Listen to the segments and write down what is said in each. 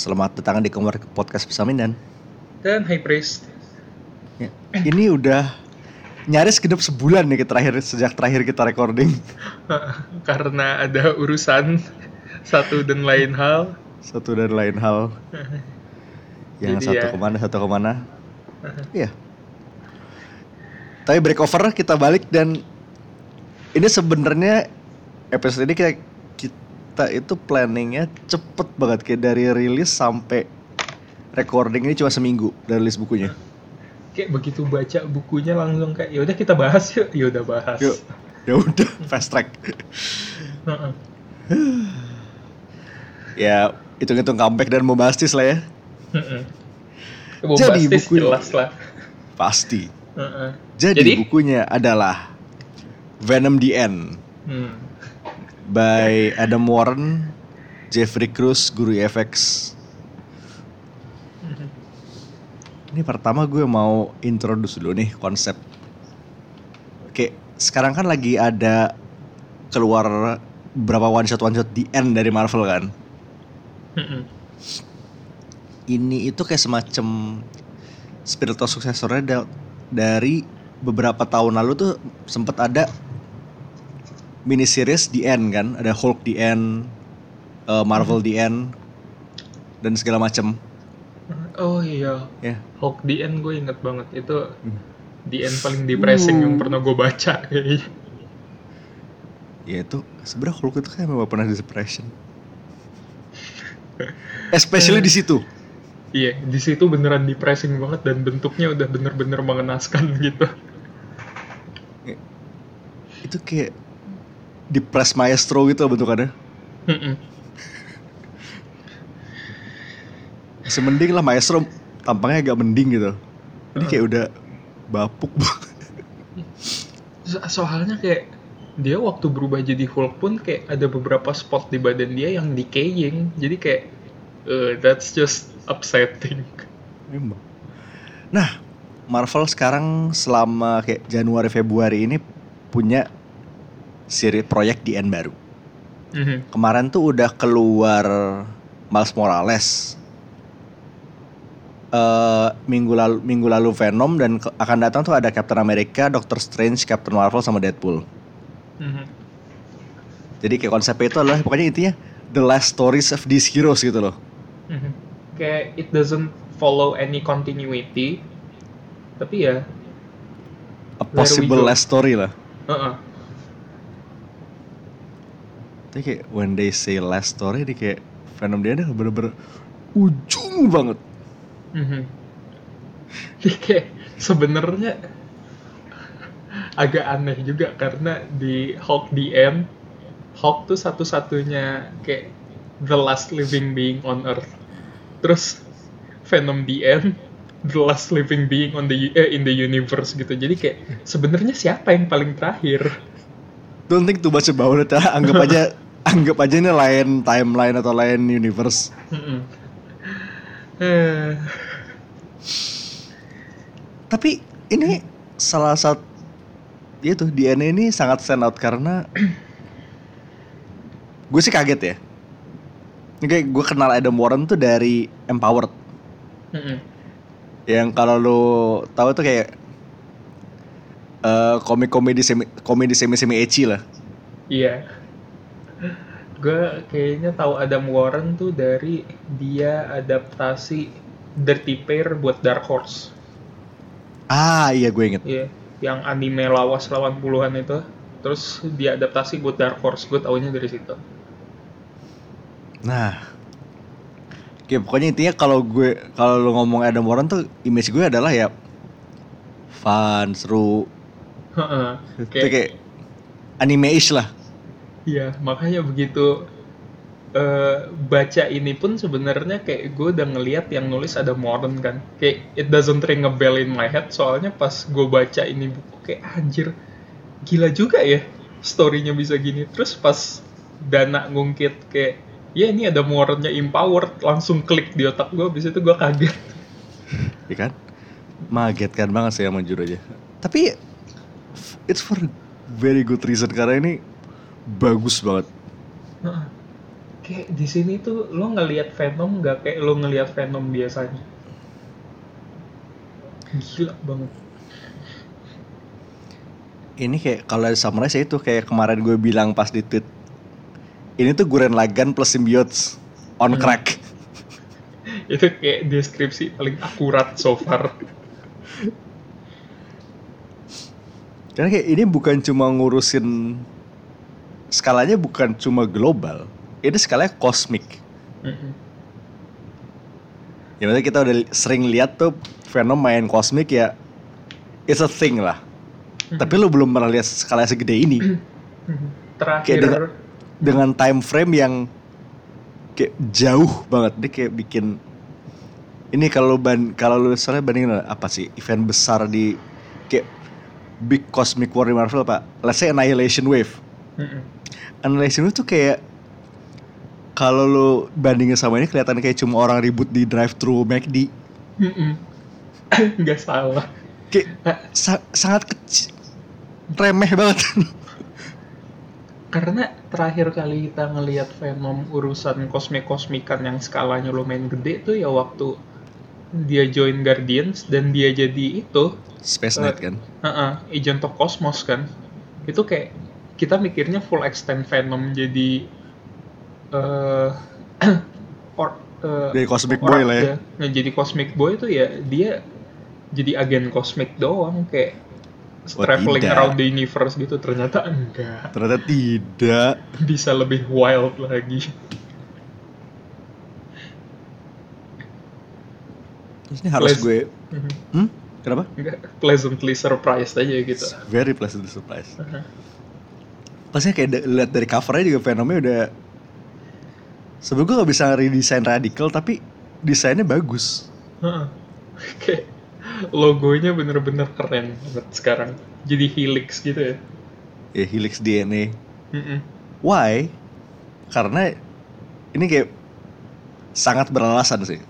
Selamat datang di Kemar Podcast Pesaminan. Dan High Priest. Ya, ini udah nyaris genap sebulan nih terakhir sejak terakhir kita recording. Karena ada urusan satu dan lain hal. Satu dan lain hal. Yang Jadi satu ya. ke mana, satu ke mana. Iya. Tapi break over kita balik dan ini sebenarnya episode ini kayak kita itu planningnya cepet banget kayak dari rilis sampai recording ini cuma seminggu dari rilis bukunya. Kayak begitu baca bukunya langsung kayak ya udah kita bahas yuk. Ya udah bahas. Yuk, ya udah fast track. Heeh. ya hitung-hitung comeback dan bombastis lah ya. Heeh. Jadi bukunya- jelas lah. Pasti. Jadi, Jadi? bukunya adalah Venom the End Hmm. By Adam Warren, Jeffrey Cruz, Guru FX. Ini pertama gue mau introduce dulu nih konsep. Oke, sekarang kan lagi ada keluar berapa one shot one shot the end dari Marvel kan. Ini itu kayak semacam spiritual suksesornya da- dari beberapa tahun lalu tuh sempet ada mini series The End kan, ada Hulk The End, eh, Marvel The End dan segala macam. Oh iya. Ya, Hulk the End gue inget banget itu Hmm. the end paling depressing Uh. yang pernah gue baca kayaknya. ya itu sebenarnya Hulk itu kayak memang pernah depression. Especially di situ. Iya, di situ beneran depressing banget dan bentuknya udah bener-bener mengenaskan gitu. Itu kayak depressed maestro gitu bentukannya. Heeh. Masih mending lah maestro tampangnya agak mending gitu. Ini kayak udah bapuk banget. So- soalnya kayak dia waktu berubah jadi Hulk pun kayak ada beberapa spot di badan dia yang decaying jadi kayak eh, that's just upsetting. Nah, Marvel sekarang selama kayak Januari Februari ini punya seri proyek di end baru. Mhm. Kemarin tuh udah keluar Miles Morales. Eh minggu lalu minggu lalu Venom dan ke- akan datang tuh ada Captain America, Doctor Strange, Captain Marvel sama Deadpool. Mhm. Jadi kayak konsepnya itu adalah pokoknya intinya the last stories of these heroes gitu loh. Mhm. kayak it doesn't follow any continuity tapi ya A possible last story lah. uh-uh. Tapi kayak when they say last story dia kayak Venom dia ada bener-bener ujung banget. Mhm. Jadi kayak sebenarnya agak aneh juga karena di Hulk End Hulk tuh satu-satunya kayak the last living being on Earth. Terus Venom End the last living being on the eh, in the universe gitu. Jadi kayak sebenarnya siapa yang paling terakhir? Don't think much about it ya. Anggap aja anggap aja ini lain timeline atau lain universe. Tapi ini salah satu itu DNA ini sangat stand out karena gue sih kaget ya. Ini kayak gue kenal Adam Warren tuh dari Empowered. Yang kalau lo tahu tuh kayak eh komik komedi semi komedi semi semi ecchi lah. Iya. Gue kayaknya tahu Adam Warren tuh dari dia adaptasi Dirty Pair buat Dark Horse. Ah iya gue inget. Iya, yang anime lawas lawan puluhan itu. Terus dia adaptasi buat Dark Horse. Gue taunya dari situ. Nah, Oke, pokoknya intinya kalau gue kalau lo ngomong Adam Warren tuh image gue adalah ya fun, seru, kayak, Kayak- kayak anime-ish lah. Iya, makanya begitu eh, baca ini pun sebenarnya kayak gue udah ngeliat yang nulis ada Warren kan. Kayak it doesn't ring a bell in my head soalnya pas gue baca ini buku kayak anjir gila juga ya storynya bisa gini. Terus pas Dana ngungkit kayak ya ini ada Warrennya empowered langsung klik di otak gue. Abis itu gue kaget. ya kan? Magetkan banget sih sama jujur aja. Tapi it's for very good reason karena ini bagus banget. Heeh. kayak di sini tuh lo ngelihat Venom nggak kayak lo ngelihat Venom biasanya gila banget Ini kayak kalau dari summarize ya itu kayak kemarin gue bilang pas di tweet. Ini tuh Guren Lagan plus symbiotes on Hmm. crack. itu kayak deskripsi paling akurat so far Karena kayak ini bukan cuma ngurusin skalanya bukan cuma global. Ini skalanya kosmik. Mm-mm. Ya maksudnya kita udah sering lihat tuh Venom main kosmik ya it's a thing lah. Tapi lu belum pernah lihat skalanya segede ini terakhir Kayak dengan- dengan time frame yang kayak jauh banget. Dia kayak bikin ini kalau ban kalau lu soalnya bandingin apa sih event besar di kayak big cosmic war di Marvel pak. Let's say Annihilation Wave. Mm-mm. Annihilation Wave tuh kayak kalau lu bandingin sama ini kelihatan kayak cuma orang ribut di drive thru McD. Nggak salah Kayak sa- sangat kecil. Remeh banget. karena terakhir kali kita ngelihat Venom urusan kosmik-kosmikan yang skalanya lumayan gede tuh ya waktu dia join Guardians dan dia jadi itu Space Knight kan. Heeh, Agent of Cosmos kan. Itu kayak kita mikirnya full extend Venom jadi eh or, eh, Dari Cosmic Boy lah ya. Nah, jadi Cosmic Boy itu ya dia jadi agen kosmik doang kayak Oh, traveling tidak. around the universe gitu ternyata enggak Ternyata tidak. bisa lebih wild lagi Ini harus Please. gue. Mhm. Hmm? Kenapa? enggak pleasantly surprised aja gitu Very pleasant surprise. Heeh. Pasnya kayak lihat dari covernya juga Venomnya udah Sebenernya gue gak bisa redesign radikal tapi desainnya bagus. Heeh. kayak logonya bener-bener keren banget sekarang jadi helix gitu ya Ya Helix DNA. Mm-mm. Why? Karena ini kayak sangat beralasan sih.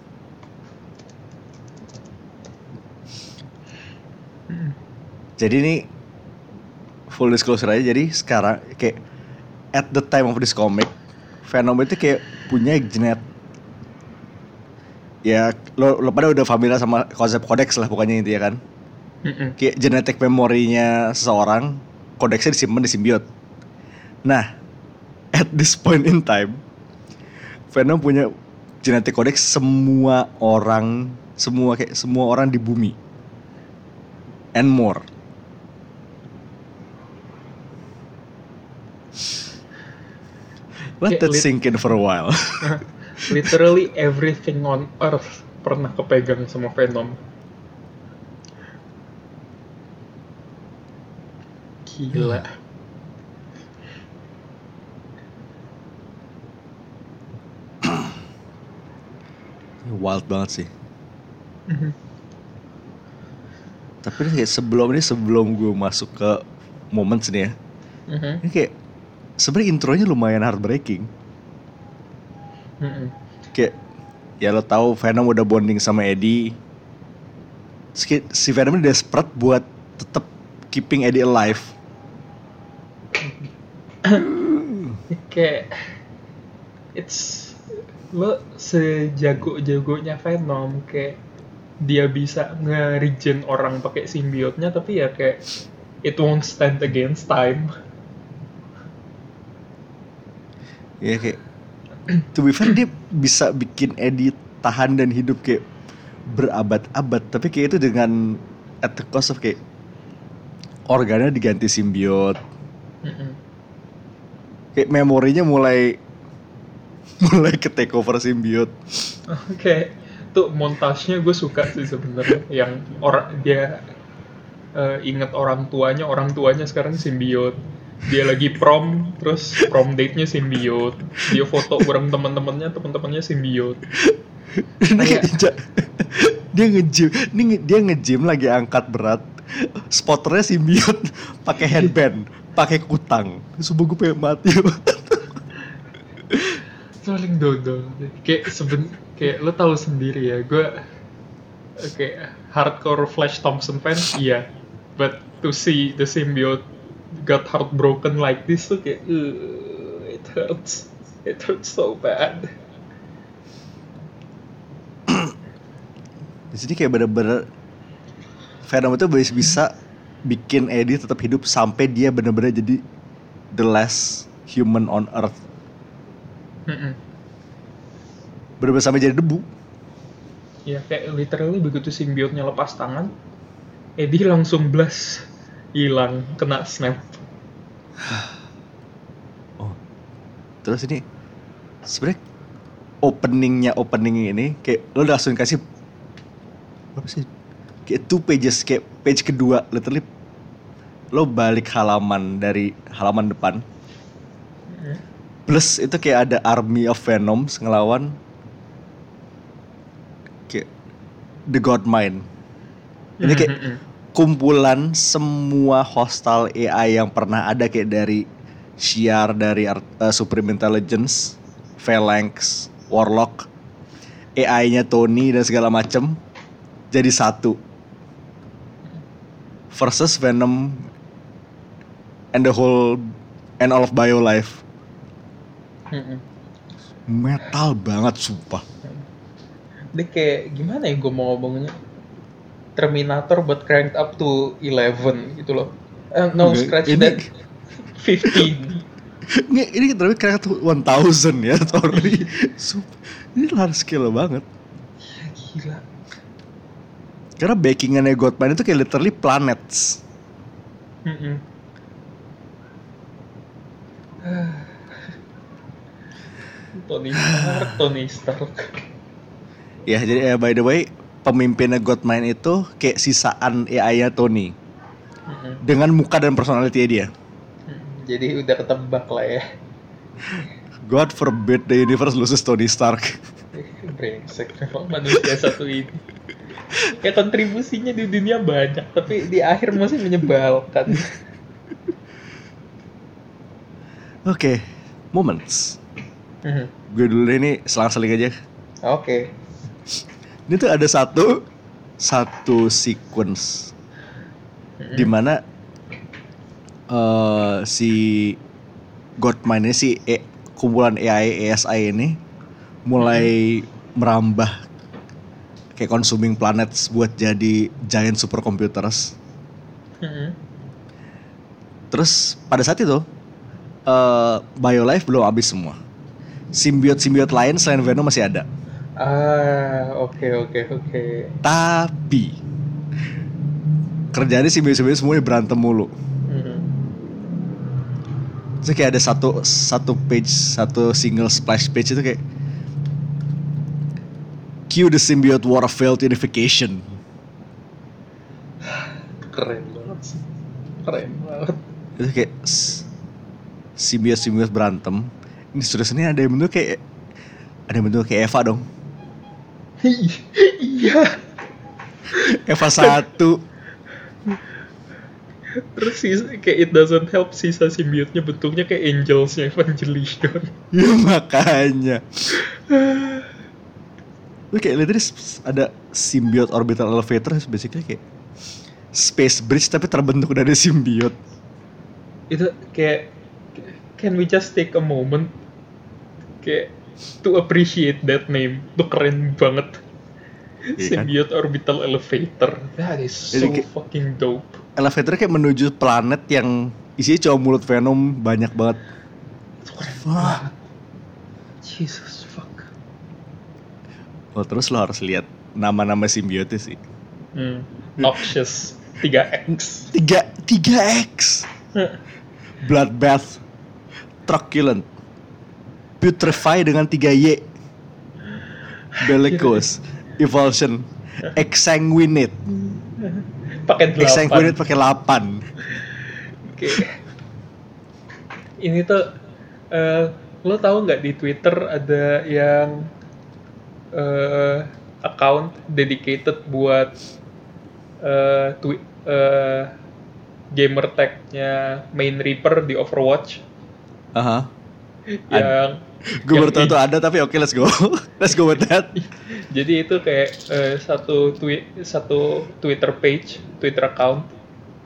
Mm. Jadi ini full disclosure aja. Jadi sekarang kayak at the time of this comic, Venom itu kayak punya genet. Ya lo, lo pada udah familiar sama konsep kodeks lah pokoknya intinya kan. Mm-mm. Kayak genetik memorinya seseorang, kodeksnya disimpan di simbiot. Nah, at this point in time, Venom punya genetik kodeks semua orang, semua kayak semua orang di bumi. And more. Let that sink in for a while. literally everything on earth pernah kepegang sama Venom gila Wild banget sih. Mhm. Tapi kayak sebelum ini sebelum gue masuk ke momen sini ya, Mhm. ini kayak sebenarnya intronya lumayan heartbreaking. Mhm. Kayak ya lo tahu Venom udah bonding sama Eddie. Si Venom ini desperate buat tetap keeping Eddie alive. kayak it's lo sejago-jagonya Venom kayak dia bisa nge-regen orang pakai simbiotnya tapi ya kayak it won't stand against time Ya kayak to be fair dia bisa bikin Eddie tahan dan hidup kayak berabad-abad. Tapi kayak itu dengan at the cost of kayak organnya diganti simbiot. Kayak memorinya mulai mulai ke take over simbiot. Oke, tuh montasnya gue suka sih sebenarnya yang orang dia eh, inget orang tuanya, orang tuanya sekarang simbiot. Dia lagi prom, terus prom date-nya simbiot. Dia foto bareng teman-temannya, teman-temannya simbiot. Kayak- dia dia nge-gym, ini dia nge-gym lagi angkat berat. Spotternya simbiot pakai headband, pakai kutang. Sumpah gue pengen mati. paling dodol kayak seben kayak lo tahu sendiri ya gue oke hardcore Flash Thompson fan iya but to see the symbiote got heartbroken like this tuh kayak "Ugh, it hurts It hurts so bad. Di sini kayak bener-bener Venom itu bisa bisa bikin Eddie tetap hidup sampai dia bener-bener jadi the last human on earth. Mm-mm. Bener-bener sampai jadi debu. Ya kayak literally begitu simbiotnya lepas tangan, Eddie langsung blast hilang kena snap. Oh. Terus ini sebenarnya openingnya opening ini kayak lo langsung kasih apa sih? Kayak two pages kayak page kedua literally lo balik halaman dari halaman depan Mm. plus itu kayak ada army of venoms ngelawan kayak the god mind ini kayak Mm-mm. Kumpulan semua hostile AI yang pernah ada kayak dari Shiar dari Ar- uh, Supreme Intelligence, Phalanx, Warlock, AI-nya Tony dan segala macem jadi satu. Versus Venom and the whole and all of BioLife. Mm-mm. metal banget sumpah. Dia kayak gimana ya gue mau ngomongnya Terminator but cranked up to 11 gitu loh. Eh, no, Oke, scratch ini- that. 15. ini ini tapi kayak 1000 ya sorry ini large scale banget Gila. Karena backingannya Godman itu kayak literally planets. Tony Stark, Tony Stark. Ya jadi eh, by the way pemimpinnya Godman itu kayak sisaan AI-nya Tony Mm-mm. dengan muka dan personality dia. Mm, Jadi udah ketebak lah ya. God forbid the universe loses Tony Stark. Brengsek memang manusia satu ini. Ya kontribusinya di dunia banyak, tapi di akhir masih menyebalkan. Oke, moments. Mhm. Gue dulu ini selang-seling aja. Oke. Ini tuh ada satu satu sequence Mhm. di mana eh, si Godman ini si E- kumpulan AI ASI ini mulai merambah kayak consuming planets buat jadi giant supercomputers. Terus pada saat itu eh BioLife belum habis semua. Simbiot-simbiot lain selain Venom masih ada. Ah, oke oke oke. Tapi kerjaannya simbiot-simbiot semuanya berantem mulu. Mhm. Terus kayak ada satu satu page, satu single splash page itu kayak Cue the symbiote war of failed unification. Keren banget sih. Keren banget. Itu kayak s- simbiot-simbiot berantem. Ini serius ini ada yang bentuk kayak ada yang bentuk kayak Eva dong. Iya. Eva satu. Terus sisa, kayak it doesn't help sisa simbiotnya bentuknya kayak angelsnya Evangelion. ya makanya. Lu kayak s- ada symbiote orbital elevator basically kayak space bridge tapi terbentuk dari simbiot. Itu kayak can we just take a moment kayak to appreciate that name. Itu keren banget. Iya kan? Symbiote orbital elevator. That is so Jadi kayak- fucking dope. Elevator kayak menuju planet yang isinya cuma mulut venom banyak banget. Itu keren Wah. banget. Jesus fuck. Oh terus lo harus lihat nama-nama simbiotnya sih. Hmm. Noxious 3X. 3 3X. Bloodbath. Truculent. Putrefy dengan 3Y. Bellicose. Evulsion. Exsanguinate. Pakai delapan. Exsanguinate pakai 8. Oke. Ini tuh eh, lo tahu nggak di Twitter ada yang eh, account dedicated buat eh twi- eh, gamer tag-nya Main Reaper di Overwatch Aha. yang Gue baru tahu tuh ada tapi oke let's go. let's go with that. Jadi itu kayak eh, satu tweet satu Twitter page, Twitter account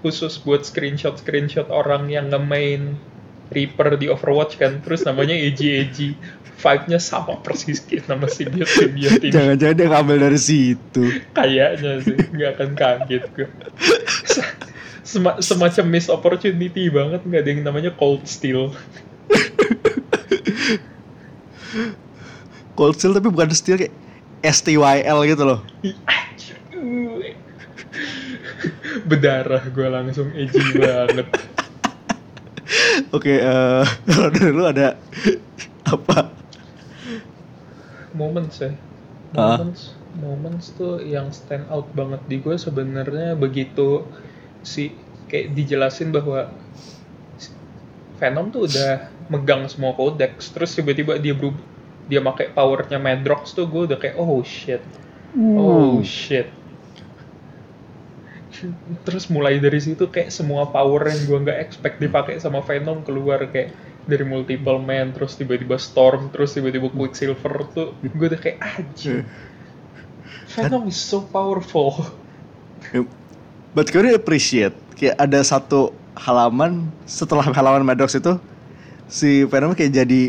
khusus buat screenshot screenshot orang yang nge-main Reaper di Overwatch kan, terus namanya Eji Eji. Vibe-nya sama persis kayak nama simbiot simbiot ini. Jangan-jangan dia ngambil dari situ. Kayaknya sih, nggak akan kaget gue. Sem- semacam miss opportunity banget nggak ada yang namanya cold steel. Cold Steel tapi bukan steel kayak STYL gitu loh. Berdarah gue langsung edgy banget. Oke, eh kalau dari lu ada apa? Moments ya. Ah. Moments, moments tuh yang stand out banget di gue sebenarnya begitu si kayak dijelasin bahwa Venom tuh udah megang semua codex terus tiba-tiba dia berubah dia pakai powernya Madrox tuh gue udah kayak oh shit. Oh shit. Terus mulai dari situ kayak semua power yang gue nggak expect dipakai sama Venom keluar kayak dari multiple man terus tiba-tiba Storm terus tiba-tiba Quicksilver tuh gue udah kayak aja Venom is so powerful. But gue appreciate kayak ada satu halaman setelah halaman Madrox itu si Venom kayak jadi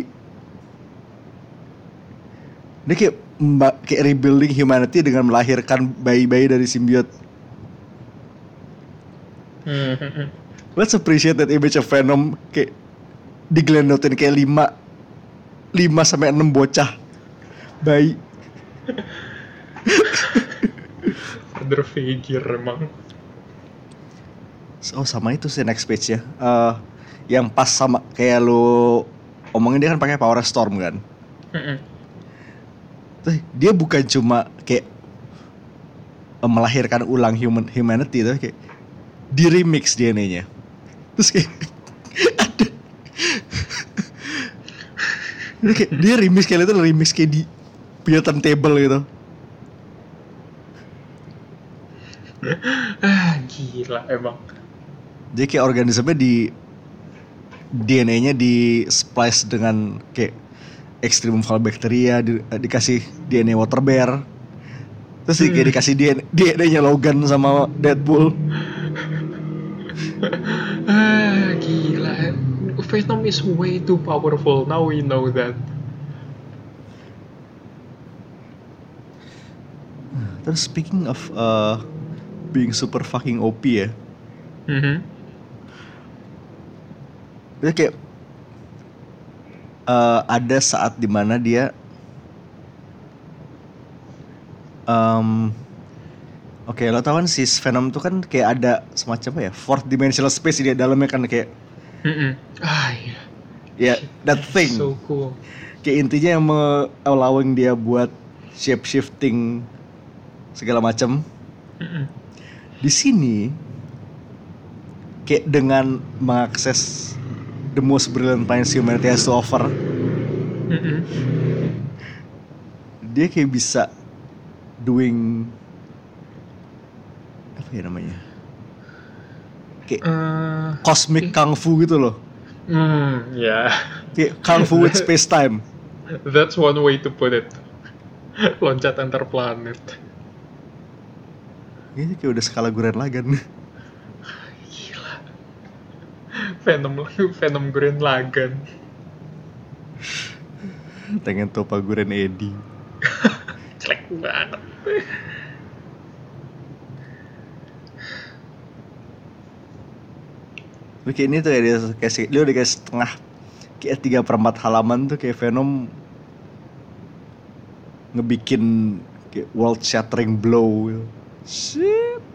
dia kayak mba- kayak rebuilding humanity dengan melahirkan bayi-bayi dari simbiot. Hmm, Let's appreciate that image of Venom kayak diglendotin kayak 5 5 sampai 6 bocah bayi. Father figure emang Oh sama itu sih next page ya. Eh, yang pas sama kayak lu omongin dia kan pakai power storm kan. Tuh, dia bukan cuma kayak eh, melahirkan ulang human humanity tuh kayak di remix DNA-nya. Terus kayak ada dia, kayak, dia remix kayak itu remix kayak di punya turntable gitu. ah gila emang Jadi kayak organismenya di DNA-nya di splice dengan kayak extreme bacteria di, dikasih DNA water bear. Terus di- kayak dikasih DNA, DNA-nya Logan sama Deadpool. ah gila Venom is way too powerful now we know that Terus speaking of uh, being super fucking OP ya. Mhm. Dia kayak eh, ada saat di mana dia em, Oke, lo tau kan si Venom tuh kan kayak ada semacam apa ya, fourth dimensional space di dalamnya kan kayak Mm-mm. ah iya ya that thing. so cool Kayak intinya yang allowing dia buat shape shifting segala macam. Di sini kayak dengan mengakses the most brilliant minds humanity has to offer, dia kayak bisa doing apa ya namanya? Kayak Eh, cosmic kung fu gitu loh. hmm, ya Kayak kung fu with space time. that's one way to put it loncat antar planet Ini kayak udah skala Guren Lagan. gila Venom Venom Green Lagan Pengen topa Guren Edi. jelek banget Lu kayak ini tuh ya dia se- dia udah kayak setengah kayak tiga perempat halaman tuh kayak Venom ngebikin kayak world shattering blow. Shit.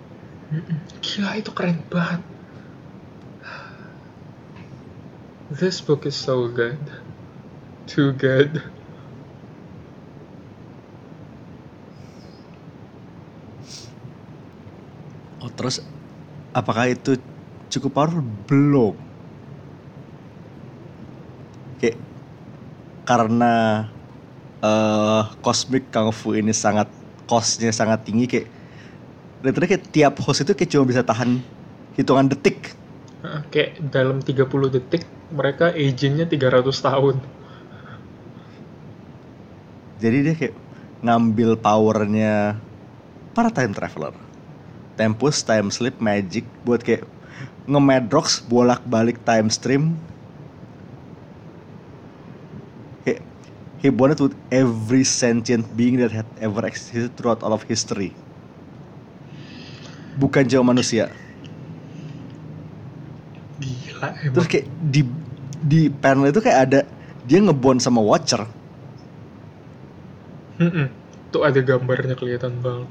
Gila itu keren banget. This book is so good. Too good. Oh terus apakah itu cukup powerful? Belum. Kayak karena eh cosmic kung fu ini sangat costnya sangat tinggi kayak literally kayak tiap host itu kayak cuma bisa tahan hitungan detik. Kayak dalam 30 detik mereka agentnya 300 tahun. Jadi dia kayak ngambil powernya para time traveler. Tempus time slip magic buat kayak ngemedrox bolak balik time stream. Kayak he bonded with every sentient being that had ever existed throughout all of history. Bukan jauh manusia. Gila Terus emang. kayak di di panel itu kayak ada dia ngebond sama Watcher. Mm-mm. Tuh ada gambarnya kelihatan banget.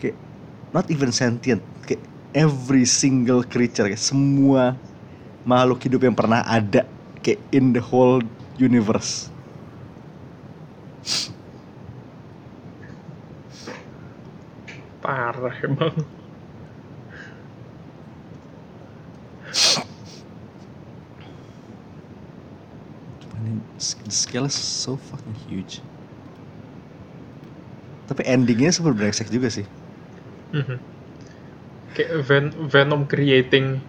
Kayak not even sentient. Kayak every single creature, kayak semua makhluk hidup yang pernah ada kayak in the whole universe. Parah emang. The scale is so fucking huge. Tapi endingnya super brengsek juga sih. Mhm. Kayak Ven- Venom creating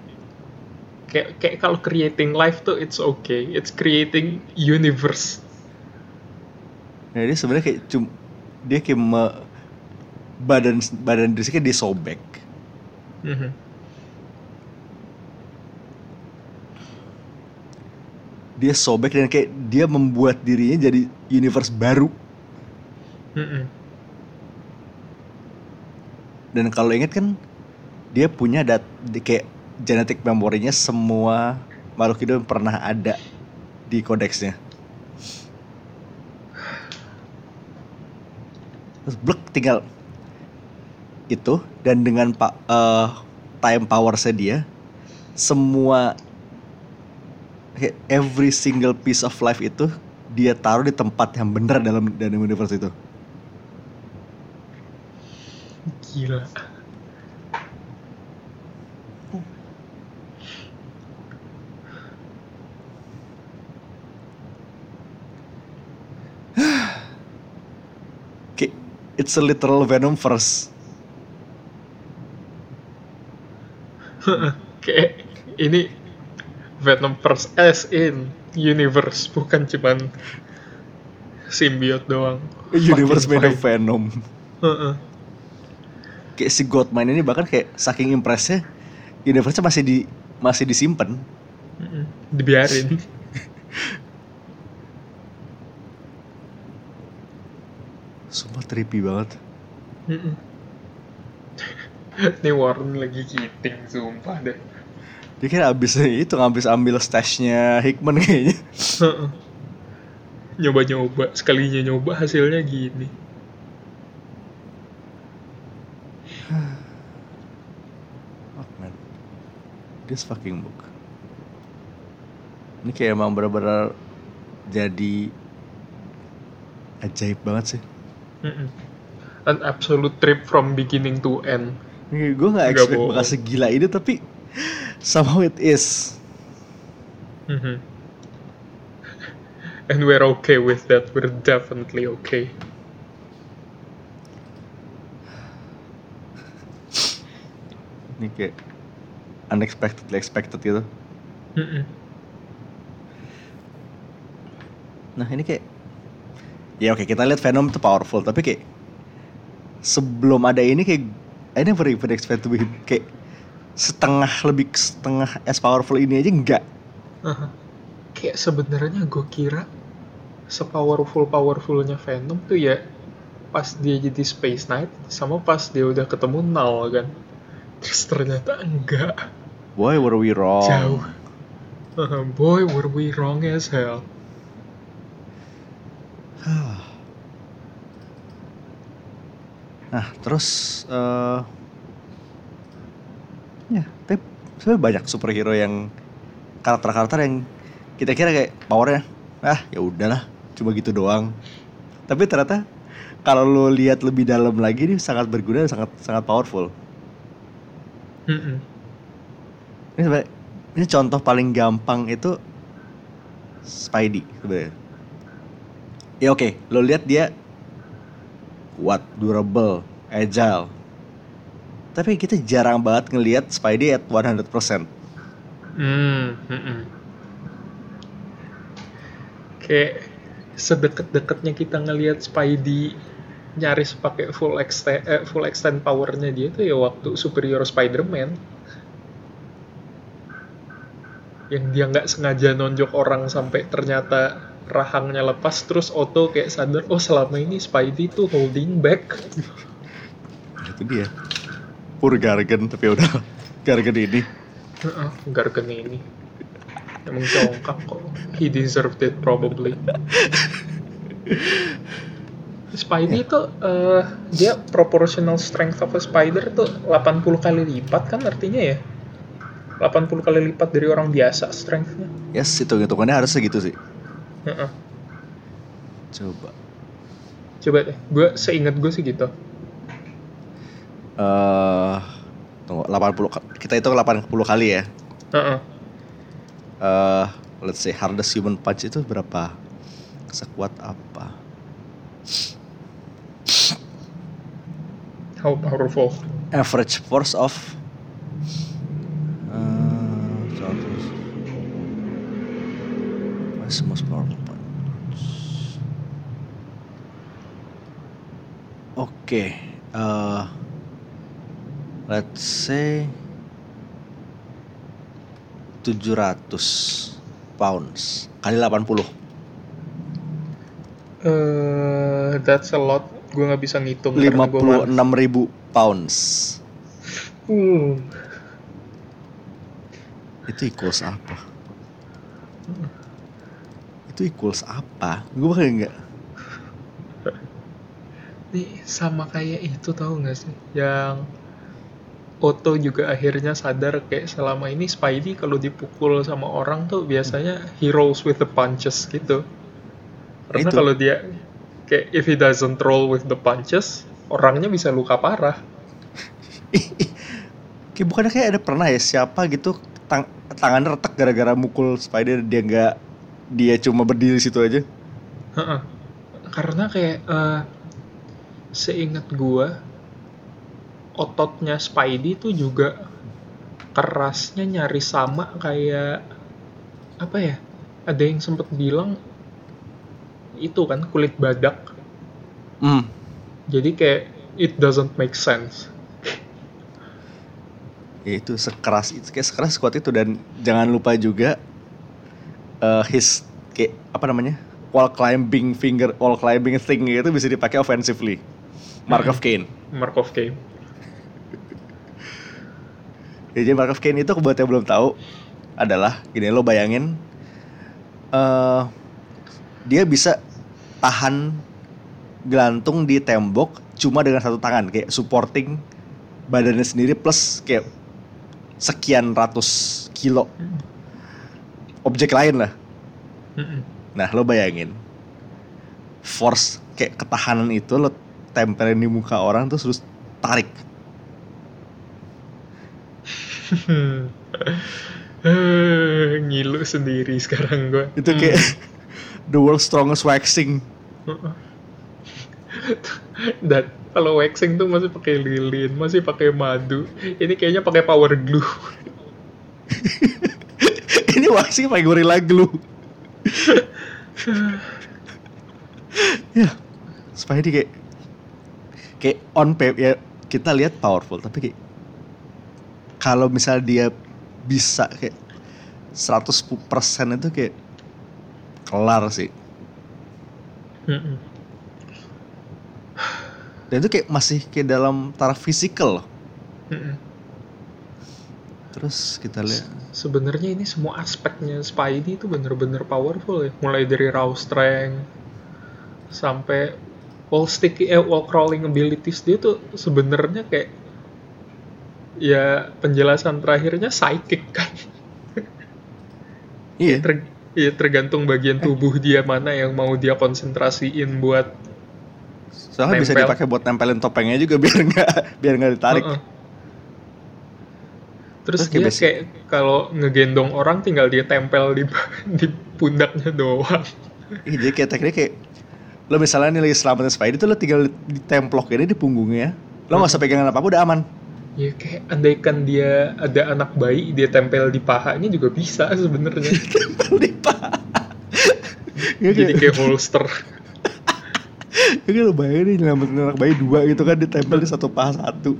kayak kayak kalau creating life tuh it's okay. It's creating universe. Nah dia sebenarnya kayak cum dia kayak me- badan badan dirinya kayak disobek. Mhm. Dia sobek dan kayak dia membuat dirinya jadi universe baru. Mhm. Dan kalau inget kan dia punya dat di- kayak genetik memorinya semua makhluk hidup yang pernah ada di kodeksnya. Terus blek tinggal itu dan dengan pak eh, time power dia semua every single piece of life itu dia taruh di tempat yang benar dalam dalam universe itu. Gila. It's a literal Venom verse. kayak ini Venom first as in universe bukan cuman simbiot doang. Universe made of. Venom. Heeh. Kayak si Godmine ini bahkan kayak saking impresnya universe masih di masih disimpan. Dibiarin. Sumpah trippy banget. Mm-mm. Ini Warren lagi kiting sumpah deh. Dia kan abis itu ngabis ambil stashnya Hickman kayaknya. Nyoba-nyoba, sekalinya nyoba hasilnya gini. Oh man. This fucking book. Ini kayak emang bener-bener jadi ajaib banget sih. Mm-mm. An absolute trip from beginning to end. Gue gak Nggak expect bohong. bakal segila ini tapi somehow it is. Mhm. And we're okay with that. We're definitely okay. Ini kayak unexpectedly expected gitu. Mm-mm. Nah ini kayak ya oke kita lihat Venom itu powerful tapi kayak sebelum ada ini kayak I never even expect to be kayak setengah lebih setengah as powerful ini aja enggak. Aha. Kayak sebenarnya gue kira sepowerful powerfulnya Venom tuh ya pas dia jadi Space Knight sama pas dia udah ketemu Null kan. Terus ternyata enggak. Boy were we wrong. Jauh. Aha, Boy, were we wrong as hell. Nah terus eh ya tapi sebenarnya banyak superhero yang karakter-karakter yang kita kira kayak powernya ah ya udahlah cuma gitu doang. Tapi ternyata kalau lo lihat lebih dalam lagi ini sangat berguna dan sangat sangat powerful. Mm-mm. Ini sebenarnya ini contoh paling gampang itu Spidey sebenarnya. Ya oke, lo lihat dia kuat, durable, agile. Tapi kita jarang banget ngelihat Spidey at 100%. Hmm, mm-mm. Kayak sedekat-dekatnya kita ngelihat Spidey nyaris pakai full extend eh, full extend powernya dia tuh ya waktu superhero Spider-Man yang dia nggak sengaja nonjok orang sampai ternyata rahangnya lepas terus Otto kayak sadar oh selama ini Spidey tuh holding back. Itu dia. Pur Gargan tapi udah Gargan ini. Gargan ini. Emang congkak kok. He deserved it probably. Spidey itu eh, dia proportional strength of a spider tuh 80 kali lipat kan artinya ya? 80 kali lipat dari orang biasa strengthnya. Yes itu hitungannya harus segitu sih Heeh. coba. Coba deh. Gue seingat gue sih gitu. Eh tunggu 80 ka- kita itu 80 kali ya. Heeh. eh let's say hardest human punch itu berapa? Sekuat apa? How powerful. Average force of uh, 100. What's the most powerful punch? Oke, eh, let's say 700 pounds kali 80. eh that's a lot gue nggak bisa ngitung karena gua 56 ribu pounds. uh Itu equals apa? Itu equals apa? Gue bakal nggak. Nih sama kayak itu tahu nggak sih yang Otto juga akhirnya sadar kayak selama ini Spidey kalau dipukul sama orang tuh biasanya he rolls with the punches gitu. Karena kalau dia kayak if he doesn't roll with the punches, orangnya bisa luka parah. Kayak bukannya kayak ada pernah ya siapa gitu tang tangannya retak gara-gara mukul spider dia nggak dia cuma berdiri situ aja. Karena kayak eh, seingat gua ototnya Spidey tuh juga kerasnya nyaris sama kayak apa ya? Ada yang sempet bilang itu kan kulit badak. Hmm. Jadi kayak it doesn't make sense. Ya itu sekeras itu kayak sekeras kuat itu dan jangan lupa juga eh his kayak apa namanya wall climbing finger wall climbing thing itu bisa dipakai offensively. Mark of Cain. Mark of Cain. Ya, jadi Mark of Cain itu buat yang belum tahu adalah gini lo bayangin eh dia bisa tahan gelantung di tembok cuma dengan satu tangan kayak supporting badannya sendiri plus kayak sekian ratus kilo objek lain lah. Nah lo bayangin force kayak ketahanan itu lo tempelin di muka orang terus terus tarik. Ngilu sendiri sekarang gua. Itu kayak the world's strongest waxing. Dan kalau waxing tuh masih pakai lilin, masih pakai madu. Ini kayaknya pakai power glue. Ini waxing pakai gorilla glue. ya, Spidey kayak kayak on paper ya kita lihat powerful tapi kayak kalau misal dia bisa kayak 100% itu kayak kelar sih. Mm-mm. Dan itu kayak masih kayak dalam taraf fisikal loh. Mm-mm. Terus kita lihat Sebenarnya ini semua aspeknya Spidey itu bener-bener powerful ya. Mulai dari raw strength sampai wall sticky eh, wall crawling abilities dia tuh sebenarnya kayak ya penjelasan terakhirnya psychic kan. iya Ter- iya, tergantung bagian tubuh dia mana yang mau dia konsentrasiin buat soalnya bisa nempel. dipakai buat nempelin topengnya juga biar nggak biar nggak ditarik. Heeh. Terus, Terus kayak dia basic- kayak kalau ngegendong orang tinggal dia tempel di di pundaknya doang. Iya, jadi kayak tekniknya kayak lo misalnya nih lagi selamatin Spidey tuh lo tinggal ditemplok ini di punggungnya. Lo nggak usah pegangan apa apa udah aman. Ya kayak andaikan dia ada anak bayi dia tempel di pahanya juga bisa sebenarnya. Tempel di paha. Ya Jadi kayak, kayak holster. ya kayak lo bayangin nih nyelamatin anak bayi dua gitu kan ditempel di satu paha satu.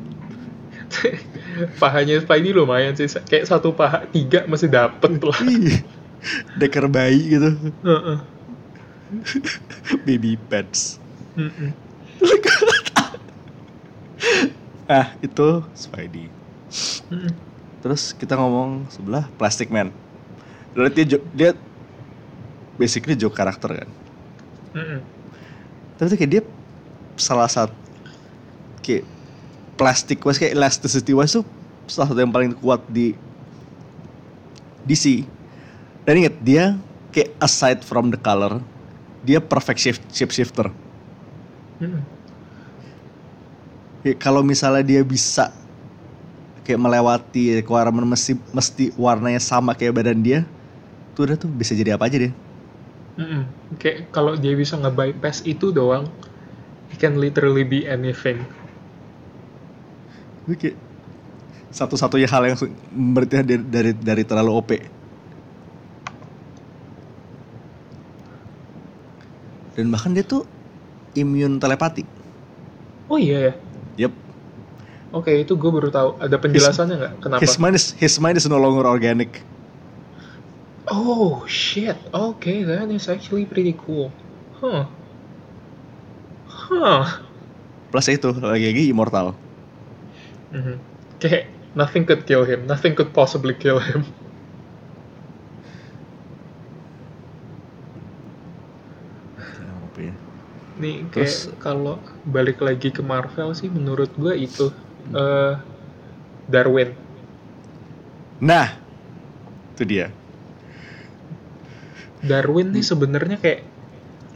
pahanya Spidey lumayan sih kayak satu paha tiga masih dapet lah Ih, Deker bayi gitu. Heeh. Baby pants. Mm-mm. Ah, itu Spidey. Terus kita ngomong sebelah Plastic Man. Lalu dia dia basically joke karakter kan. Mm-mm. Tapi tuh kayak dia salah satu kayak plastik wise kayak elasticity wise tuh salah satu yang paling kuat di DC. Dan inget dia kayak aside from the color, dia perfect shift shifter. Mm-mm. Kayak kalau misalnya dia bisa kayak melewati requirement mesti mesti warnanya sama kayak badan dia, tuh udah tuh bisa jadi apa aja dia. Mm-mm. Kayak kalau dia bisa nge-bypass itu doang, he can literally be anything. Kayak satu-satunya hal yang berarti dari, dari dari terlalu OP. Dan bahkan dia tuh immune telepati. Oh iya ya. Yep. Oke, itu gue baru tahu. Ada penjelasannya nggak? Kenapa? His mind is his mind is no longer organic. Oh shit. Okay, that is actually pretty cool. Huh. Huh. Plus itu lagi-lagi immortal. Mhm. Kayak nothing could kill him. Nothing could possibly kill him. OP ya. Nih kayak Terus- kalau balik lagi ke Marvel sih menurut gue itu eh Darwin. Nah, itu dia. Darwin nih sebenarnya kayak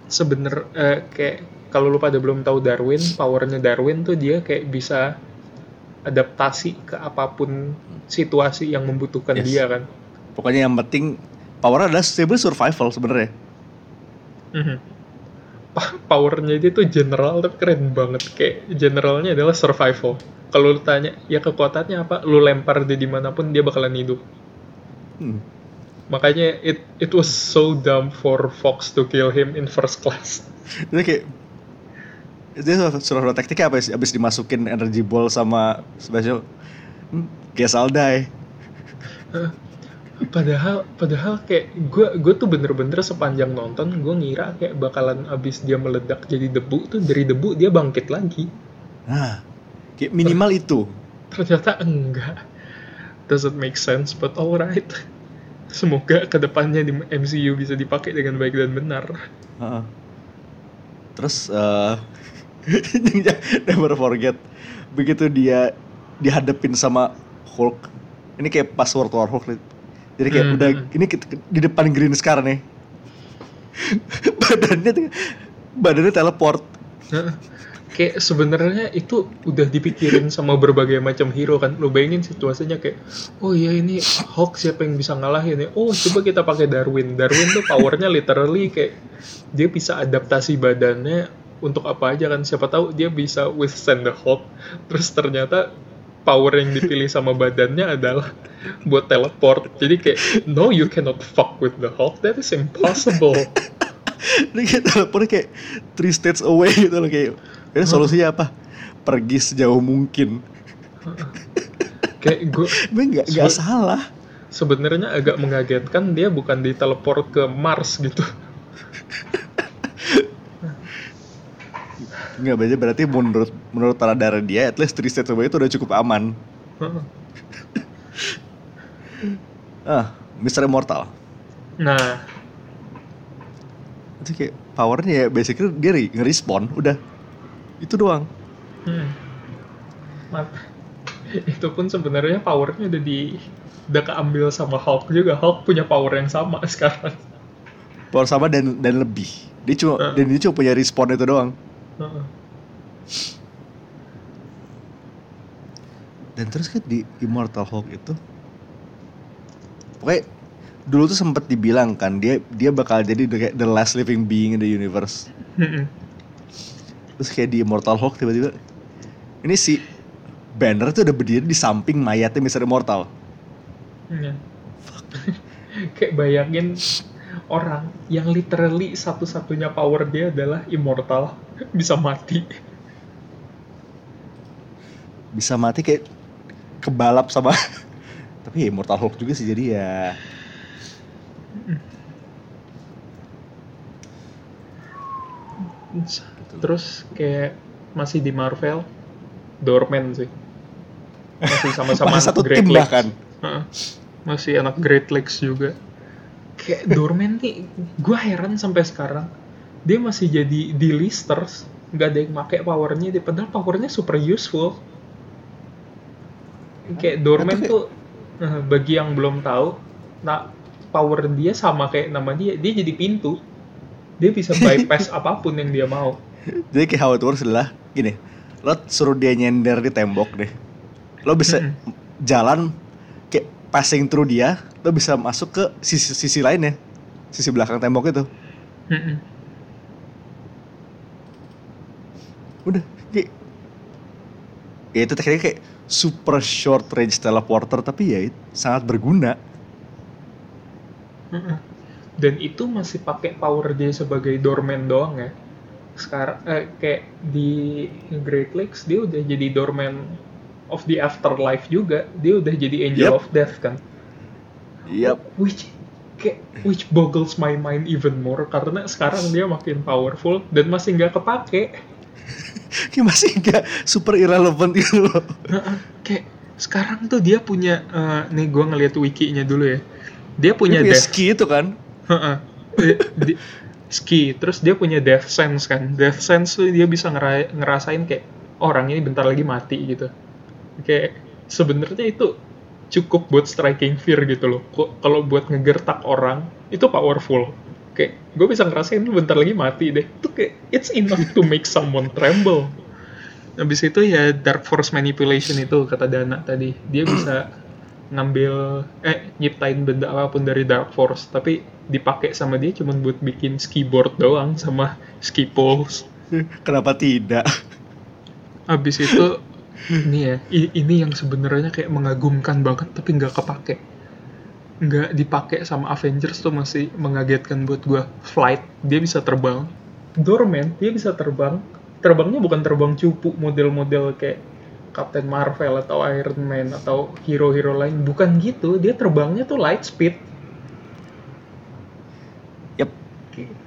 sebener eh, kayak kalau lu pada belum tahu Darwin, powernya Darwin tuh dia kayak bisa adaptasi ke apa pun situasi yang membutuhkan Yes. dia kan. Pokoknya yang penting power adalah stable survival sebenarnya. Mhm. Pa- Powernya dia tuh general tapi keren banget kayak generalnya adalah survival. Kalau lu tanya ya kekuatannya apa, lu lempar dia di mana pun dia bakalan hidup. Hmm. Makanya it it was so dumb for Fox to kill him in first class. Itu kayak dia suruh taktiknya apa sih? Abis dimasukin energy ball sama special, hmm, guess I'll die. Padahal padahal kayak gue gue tuh bener-bener sepanjang nonton gue ngira kayak bakalan abis dia meledak jadi debu tuh dari debu dia bangkit lagi. Nah, kayak minimal itu. Ternyata enggak. Doesn't make sense but alright. Semoga ke depannya di MCU bisa dipakai dengan baik dan benar. Heeh. Terus eh never forget begitu dia dihadapin sama Hulk. Ini kayak pas World War Hulk. Jadi kayak Hmm, udah hmm. ini kita- di depan Green Scar nih. badannya tuh- badannya teleport. Kayak sebenarnya itu udah dipikirin sama berbagai macam hero kan. Lo bayangin situasinya kayak, oh iya ini Hulk siapa yang bisa ngalahin ya? Oh coba kita pakai Darwin. Darwin tuh powernya literally kayak dia bisa adaptasi badannya untuk apa aja kan. Siapa tahu dia bisa withstand the Hulk. Terus ternyata power yang dipilih sama badannya adalah buat teleport. Jadi kayak, no you cannot fuck with the Hulk. That is impossible. Ini kayak teleportnya kayak three states away gitu loh kayak. Ini solusinya apa? Pergi sejauh mungkin. kayak gue Tapi nggak nggak So- salah. sebenarnya agak mengagetkan dia bukan diteleport ke Mars gitu. Nggak berarti berarti menurut menurut radar dia at least three states away itu udah cukup aman. Ah, Mr. Immortal. Nah, Itu kayak powernya ya basically dia re- nge-respawn udah. Itu doang. hmm. Itu pun sebenarnya powernya udah di udah keambil sama Hulk juga. Hulk punya power yang sama sekarang. Power sama dan dan lebih. Dia cuma Ah. dan dia cuma punya respawn itu doang. Heeh. Dan terus kan di Immortal Hulk itu Pokoknya dulu tuh sempet dibilang kan dia dia bakal jadi the, the last living being in the universe. Terus kayak di Immortal Hulk tiba-tiba ini si Banner tuh udah berdiri di samping mayatnya Mr. Immortal. Iya. Kayak bayangin orang yang literally satu-satunya power dia adalah immortal bisa mati. Bisa mati kayak kebalap sama tapi ya Immortal Hulk juga sih jadi ya Terus kayak masih di Marvel, Dorman sih. Masih sama-sama masih satu Great tim Lakes. bahkan. Masih anak Great Lakes juga. Kayak Dorman nih, gue heran sampai sekarang. Dia masih jadi di listers, nggak ada yang pakai powernya, dia padahal powernya super useful. Kayak Dorman Itu tuh, eh, bagi yang belum tahu, nah power dia sama kayak nama dia, dia jadi pintu. Dia bisa bypass apa pun yang dia mau. jadi kayak how it works adalah gini lo suruh dia nyender di tembok deh lo bisa Mm-mm. jalan kayak passing through dia lo bisa masuk ke sisi sisi lainnya sisi belakang tembok itu Mm-mm. udah kayak ya itu tekniknya kayak super short range teleporter tapi ya sangat berguna. Dan itu masih pakai power dia sebagai doorman doang ya. Sekarang eh, kayak di Great Lakes dia udah jadi doorman of the afterlife juga. Dia udah jadi angel Yep. of death kan. Yap. Which kayak which boggles my mind even more karena sekarang dia makin powerful dan masih nggak kepake. kayak masih nggak super irrelevant gitu loh. Kayak sekarang tuh dia punya eh, nih gua ngeliat wikinya dulu ya. Dia punya Dia death ski itu kan? Heeh. Di- di- ski. Terus dia punya death sense kan. Death sense tuh dia bisa ngera- ngerasain kayak "Oh, orang ini bentar lagi mati gitu. Kayak sebenarnya itu cukup buat striking fear gitu loh. Kalau buat ngegertak orang itu powerful kayak gue bisa ngerasain lu bentar lagi mati deh. Itu kayak it's enough to make someone tremble. Habis itu ya dark force manipulation itu kata Dana tadi. Dia bisa ngambil eh nyiptain benda apa pun dari dark force tapi dipakai sama dia cuma buat bikin ski board doang sama ski poles. Kenapa tidak? Habis itu ini ya ini yang sebenarnya kayak mengagumkan banget tapi nggak kepake nggak dipakai sama Avengers tuh masih mengagetkan buat gua. Flight dia bisa terbang. Doorman dia bisa terbang. Terbangnya bukan terbang cupu model-model kayak Captain Marvel atau Iron Man atau hero-hero lain. Bukan gitu dia terbangnya tuh light speed. Yep. Kayak-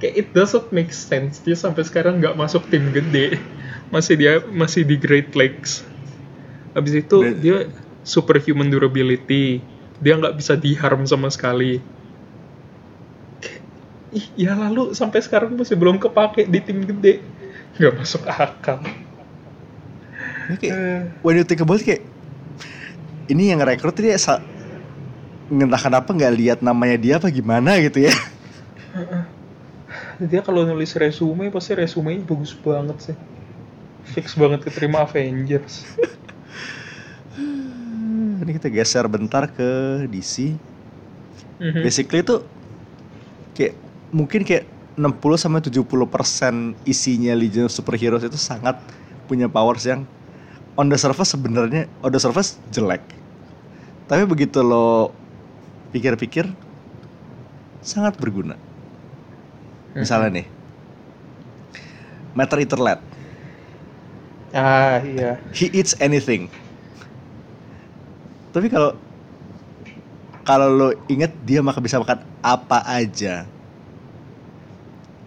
kayak it doesn't make sense. Dia sampai sekarang nggak masuk tim gede. Masih dia masih di Great Lakes. Habis itu dia superhuman durability dia nggak bisa diharm sama sekali. Ih ya lalu sampai sekarang masih belum kepake di tim gede. Nggak masuk akal. Kayak, Eh, when you think about it, kayak ini yang rekrut dia sa- entah kenapa nggak lihat namanya dia apa gimana gitu ya. Dia kalau nulis resume pasti resumenya bagus banget sih. Fix banget keterima Avengers ini kita geser bentar ke DC Mhm. basically itu kayak mungkin kayak 60 sampai 70 persen isinya Legion of Superheroes itu sangat punya powers yang on the surface sebenarnya on the surface jelek. Tapi begitu lo pikir-pikir sangat berguna. Misalnya nih Matter Eater Lad. Ah iya. He eats anything tapi kalau kalau lo inget dia maka bisa makan apa aja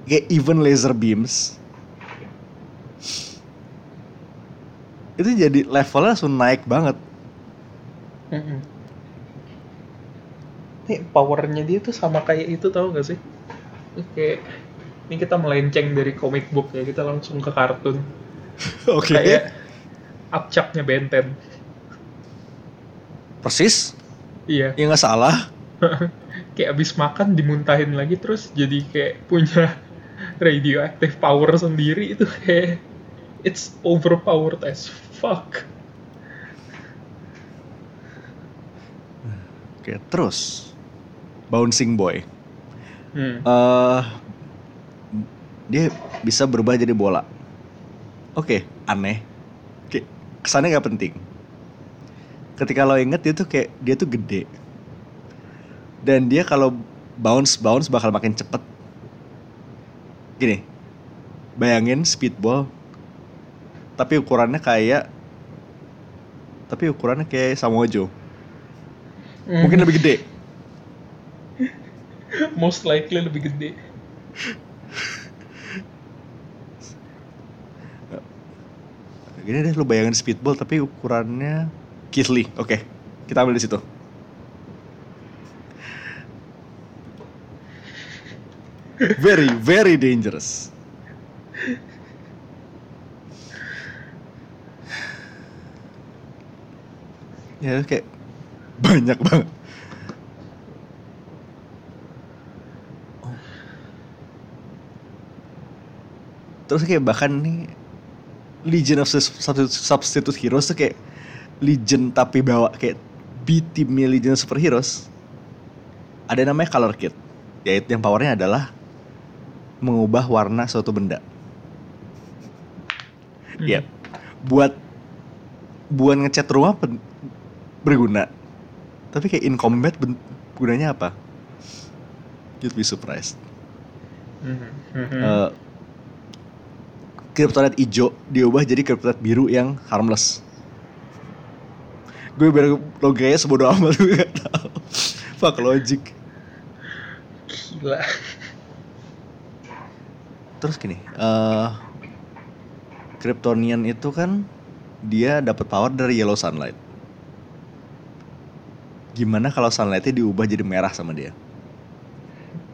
kayak even laser beams itu jadi levelnya langsung naik banget Mm-mm. Nih powernya dia tuh sama kayak itu tau gak sih? Kayak ini kita melenceng dari comic book ya kita langsung ke kartun oke kayak Upchucknya Benten. Persis Iya, ya nggak salah kayak abis makan dimuntahin lagi terus jadi kayak punya radioactive power sendiri itu kayak it's overpowered as fuck. oke terus bouncing boy Hmm. eh dia bisa berubah jadi bola. Oke, aneh. Kayak kesannya nggak penting. Ketika lo inget dia tuh kayak dia tuh gede. Dan dia kalau bounce bounce bakal makin cepet. Gini, bayangin speedball, tapi ukurannya kayak tapi ukurannya kayak Samoa Joe. Mungkin lebih gede. most likely lebih gede. Gini deh lu bayangin speedball tapi ukurannya Keith Lee. Oke, kita ambil di situ. Very, very dangerous. Ya kayak banyak banget. Terus kayak bahkan nih Legion of Substitute, Substitute Heroes tuh kayak Legion tapi bawa kayak B teamnya Legion of Super Heroes. Ada namanya Color Kit, yaitu yang powernya adalah mengubah warna suatu benda. Ya, buat buat ngecat rumah pen- berguna. Tapi kayak in combat ben- gunanya apa? You'd be surprised. Mhm, mhm. Eh, Kryptonite hijau diubah jadi kryptonite biru yang harmless. Gue biar logikanya sebodoh amat gue gak tau. Fuck logic. Gila. Terus gini, eh Kryptonian itu kan dia dapat power dari yellow sunlight. Gimana kalau sunlightnya diubah jadi merah sama dia?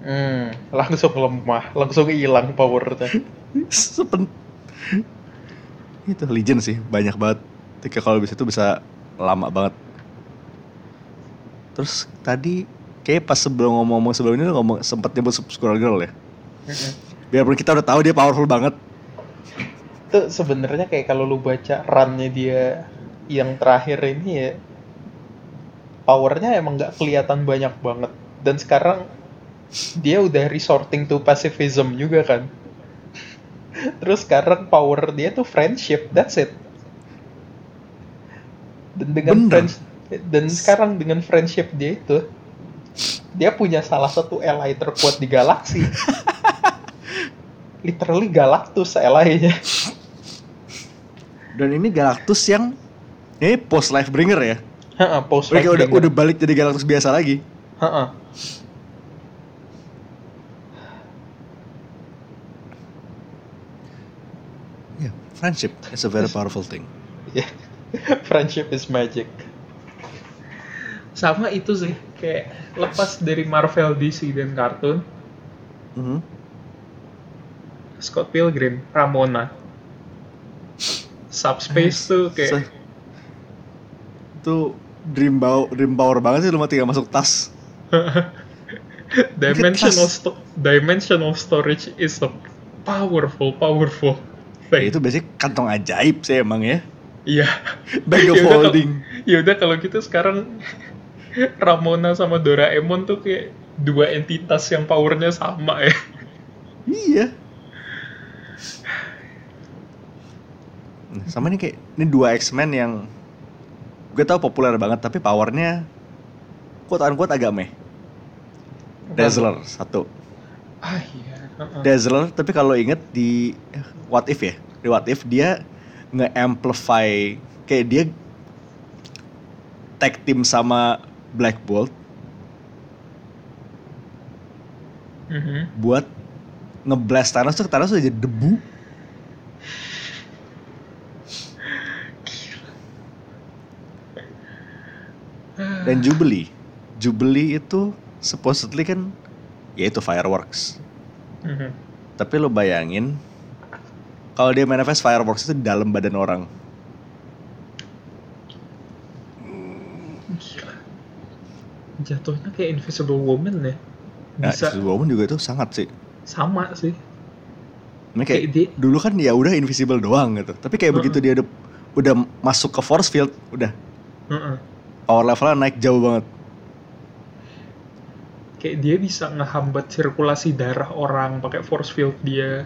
Hmm, langsung lemah, langsung hilang powernya. Sepen itu legend sih banyak banget. Ketika kalau bisa itu bisa lama banget. Terus tadi kayak pas sebelum ngomong-ngomong sebelum ini ngomong sempet nyebut Squirrel Girl ya. Biarpun kita udah tahu dia powerful banget. Itu sebenarnya kayak kalau lu baca runnya dia yang terakhir ini ya powernya emang nggak kelihatan banyak banget dan sekarang dia udah resorting to pacifism juga kan terus sekarang power dia tuh friendship that's it dan dengan Bener. friends dan sekarang dengan friendship dia itu dia punya salah satu ally terkuat di galaksi literally Galactus ally-nya Dan ini Galactus yang ini post life bringer ya. Heeh, post Mereka udah udah balik jadi Galactus biasa lagi. Heeh. Ya, friendship is a very powerful thing. Ya. Friendship is magic. Sama itu sih, kayak lepas dari Marvel, DC dan kartun, Mhm. Scott Pilgrim, Ramona. Subspace tuh kayak Se- itu dream power, dream power banget sih lu tinggal masuk tas. dimensional sto- dimensional storage is a powerful, powerful Ya, thing. itu basic kantong ajaib sih emang ya. Iya. Bag of Ya udah kalau- holding. Ya udah kalau gitu sekarang Ramona sama Doraemon tuh kayak dua entitas yang powernya sama ya. Iya. Nah, Sama nih kayak ini dua X-Men yang gue tau populer banget tapi powernya quote unquote agak meh. Dazzler satu. Ah iya. heeh. Dazzler tapi kalau inget di What If ya di What If dia nge-amplify kayak dia tag team sama Black Bolt Mhm. buat ngeblast Thanos tuh Thanos udah jadi debu dan Jubilee Jubilee itu supposedly kan ya itu fireworks Mhm. tapi lo bayangin kalau dia manifest fireworks itu di dalam badan orang Gila. Jatuhnya kayak Invisible Woman ya. nah Bisa Invisible Woman juga itu sangat sih sama sih. Ini kayak Kayak dia- dulu kan ya udah invisible doang gitu tapi kayak Heeh. begitu dia udah udah masuk ke force field udah Heeh. power levelnya naik jauh banget Kayak dia bisa ngehambat sirkulasi darah orang pakai force field dia.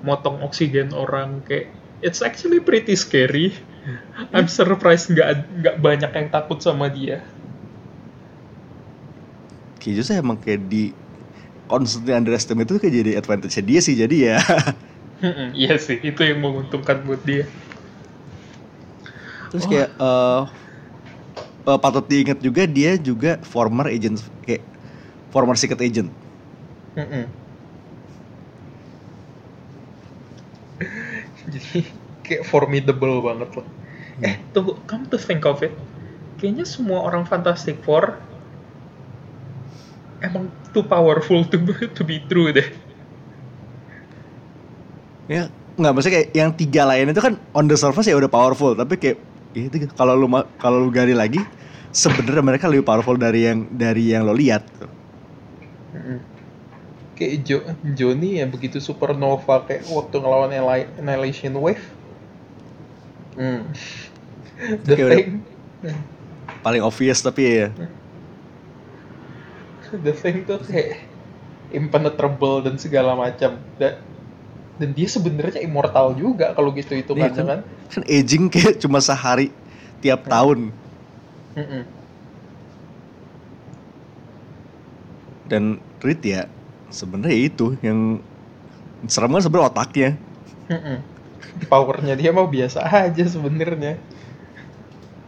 Motong oksigen orang kayak it's actually pretty scary. I'm surprised nggak nggak banyak yang takut sama dia. kayak justru emang kayak di constantly underestimate itu kayak jadi advantage dia sih jadi ya Mm-mm, iya sih, itu yang menguntungkan buat dia. Terus Oh. kayak eh eh, patut diingat juga dia juga former agent kayak former secret agent. Mm-mm. Jadi kayak formidable banget loh. Eh, tunggu, come to think of it, kayaknya semua orang Fantastic Four emang too powerful to be, to be true deh. Ya nggak maksudnya kayak yang tiga lain itu kan on the surface ya udah powerful tapi kayak ya itu kalau lu kalau lu gali lagi sebenarnya mereka lebih powerful dari yang dari yang lo lihat. Kayak jo Johnny ya begitu supernova kayak waktu ngelawan Anni- Annihilation Wave. Hmm. The Kayak udah- thing, Paling obvious tapi ya the thing tuh kayak impenetrable dan segala macam. Dan, dan dia sebenarnya immortal juga kalau gitu itu Iya kan, kan? kan aging kayak cuma sehari tiap tahun Mm-mm. dan Reed ya sebenarnya itu yang serem kan sebenarnya otaknya. Powernya dia mah biasa aja sebenarnya.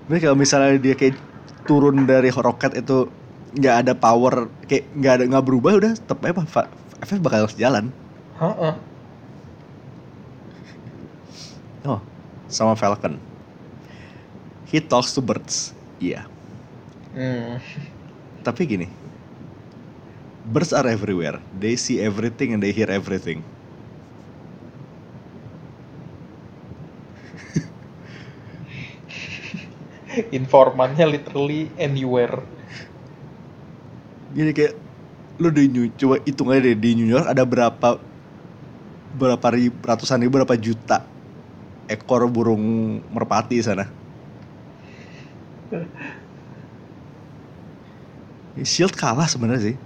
Tapi kalau misalnya dia kayak turun dari roket itu nggak ada power kayak nggak ada nggak berubah udah tetap Fa- FF bakal jalan. Heeh. Oh, sama Falcon. He talks to birds. Iya. Hmm. Tapi gini. Birds are everywhere. They see everything and they hear everything. Informannya literally anywhere. Jadi kayak lu di New, coba hitung aja deh di New York ada berapa berapa ribu, ratusan ribu berapa juta ekor burung merpati di sana. Shield kalah sebenarnya sih.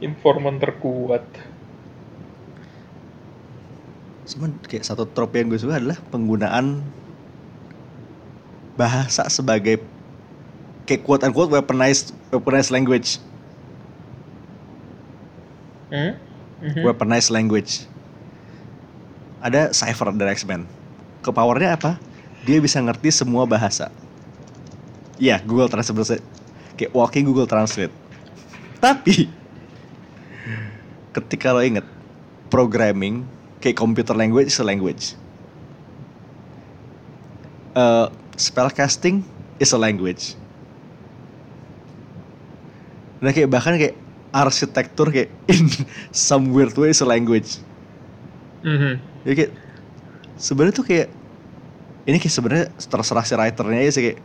Informan terkuat. Cuman kayak satu trope yang gue suka adalah penggunaan bahasa sebagai kayak quote unquote weaponized weaponized language. Hmm? Mhm. Weaponized language. Ada Cypher dari X-Men. Ke powernya apa? Dia bisa ngerti semua bahasa. Iya, Google Translate. Kayak walking Google Translate. Tapi ketika lo inget programming kayak computer language is a language. Uh, spellcasting is a language. Nah kayak bahkan kayak arsitektur kayak in some weird way is a language. Mhm. Jadi kayak sebenarnya tuh kayak ini kayak sebenarnya terserah si writernya aja sih kayak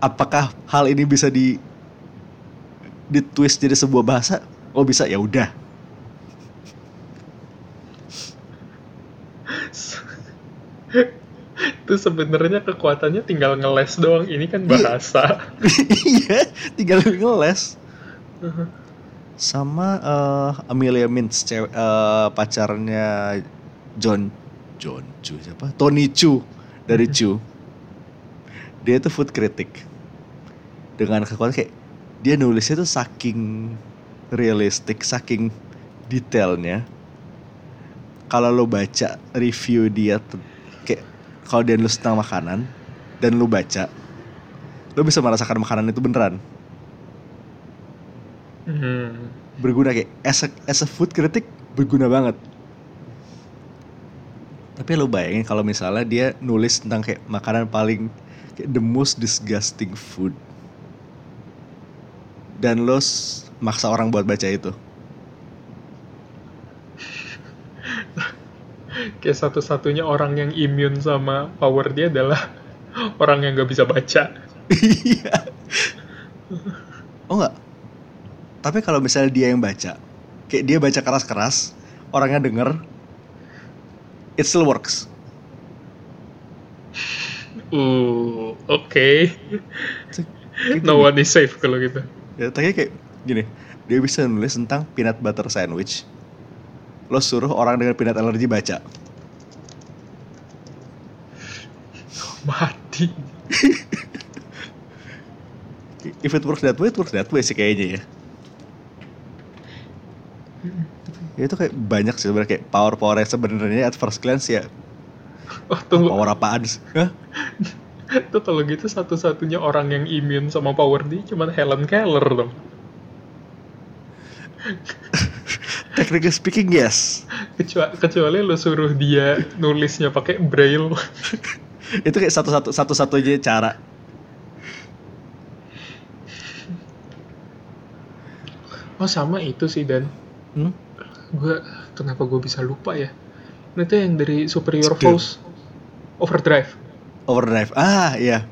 apakah hal ini bisa di di twist jadi sebuah bahasa? Oh bisa ya udah. Itu sebenarnya kekuatannya tinggal ngeles doang. Ini kan bahasa. Iya, tinggal ngeles. Mhm. Sama eh, Amelia Mintz, cewek eh, pacarnya John John Chu siapa? Tony Chu dari Chu. Dia itu food critic. Dengan kekuatan kayak dia nulisnya tuh saking realistik, saking detailnya. Kalau lo baca review dia kayak kalau dia nulis tentang makanan dan lo baca, lo bisa merasakan makanan itu beneran Hmm. berguna kayak as a, as a food critic berguna banget tapi lo bayangin kalau misalnya dia nulis tentang kayak makanan paling kayak the most disgusting food dan lo maksa orang buat baca itu Kayak satu-satunya orang yang immune sama power dia adalah orang yang gak bisa baca. iya oh enggak tapi kalau misalnya dia yang baca kayak dia baca keras-keras orangnya denger it still works Uh, oke. Gitu. No one is safe kalau gitu. Ya, tapi kayak gini, dia bisa nulis tentang peanut butter sandwich. Lo suruh orang dengan peanut allergy baca. Mati. If it works that way, it works that way sih kayaknya ya. Ya itu kayak banyak sih sebenarnya kayak power-power yang sebenarnya at first glance ya Oh tunggu, Power apaan sih? Hah? Tuh kalau gitu satu-satunya orang yang immune sama power dia cuman Helen Keller dong. Technically speaking yes. Kecuali, kecuali lo suruh dia nulisnya pakai braille. Itu kayak satu-satu satu-satunya cara. Oh sama itu sih Dan. Hmm? Gue kenapa gue bisa lupa ya? Itu yang dari Superior Skill. Force Overdrive. Overdrive. Ah, iya.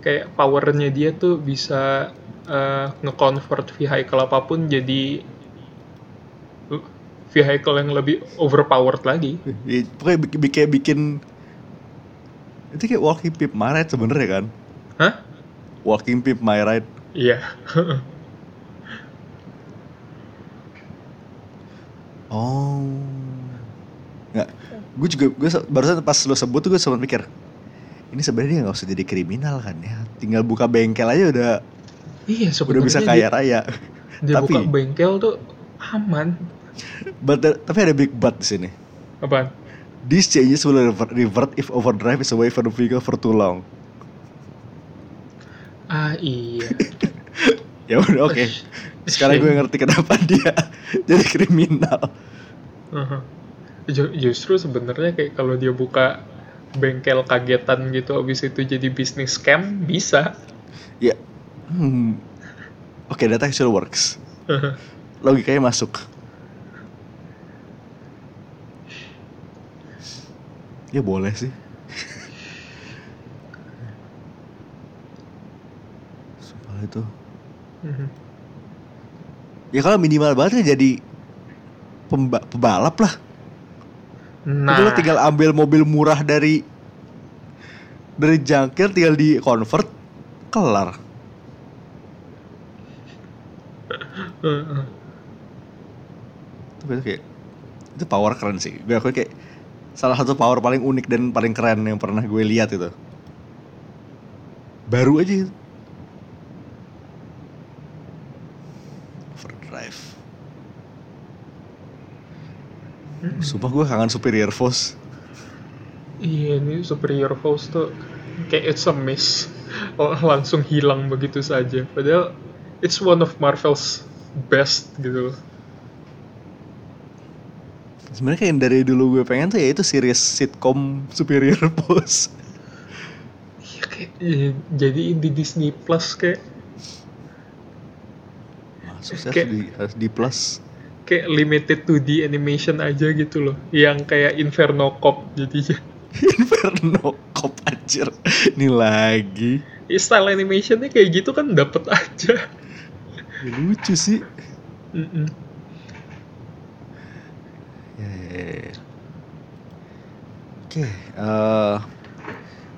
Kayak powernya dia tuh bisa eh, nge-convert vehicle apa pun jadi uh, vehicle yang lebih overpowered lagi. Ya, Pokoknya bikin, bikin, bikin itu kayak walking pimp my ride sebenernya kan? Hah? Walking pimp my ride. Iya. Oh. Nggak. Gue juga gue barusan pas lo sebut tuh gue sempat mikir. Ini sebenarnya nggak usah jadi kriminal kan ya. Tinggal buka bengkel aja udah iya udah bisa dia- kaya raya. Dia, buka Tapi- bengkel tuh aman. But there- tapi ada big but di sini. Apaan? These changes will revert, revert if overdrive is away from the vehicle for too long. Ah iya. Ya udah oke. Sekarang gue ngerti kenapa dia jadi kriminal. Aha. Ju- Justru sebenarnya kayak kalau dia buka bengkel kagetan gitu habis itu jadi bisnis scam bisa. Ya. Hmm. Oke, that actually works. Logikanya masuk. Ya boleh sih. Sumpah itu. Mhm. Ya kalau minimal banget ya jadi pemba- pebalap lah. Nah, Udah lo tinggal ambil mobil murah dari dari jangkir tinggal di convert kelar. Itu kayak itu power keren sih. Gue aku kayak salah satu power paling unik dan paling keren yang pernah gue lihat itu. Baru aja itu. Overdrive. Mm-mm. Sumpah gue kangen Superior Force. Iya ini Superior Force tuh kayak it's a miss Oh, langsung hilang begitu saja padahal it's one of Marvel's best gitu loh Sebenarnya kayak yang dari dulu gue pengen tuh ya itu series sitcom Superior Force. Iya kayak iya, jadi di Disney Plus kayak Masuk harus di, harus di plus. Kayak limited to the animation aja gitu loh yang kayak Inferno Cop jadinya Inferno Cop anjir. Ini lagi. Ya, style animationnya kayak gitu kan dapet aja Ya, lucu sih. Mm-mm. Ya, ya, ya. Oke, eh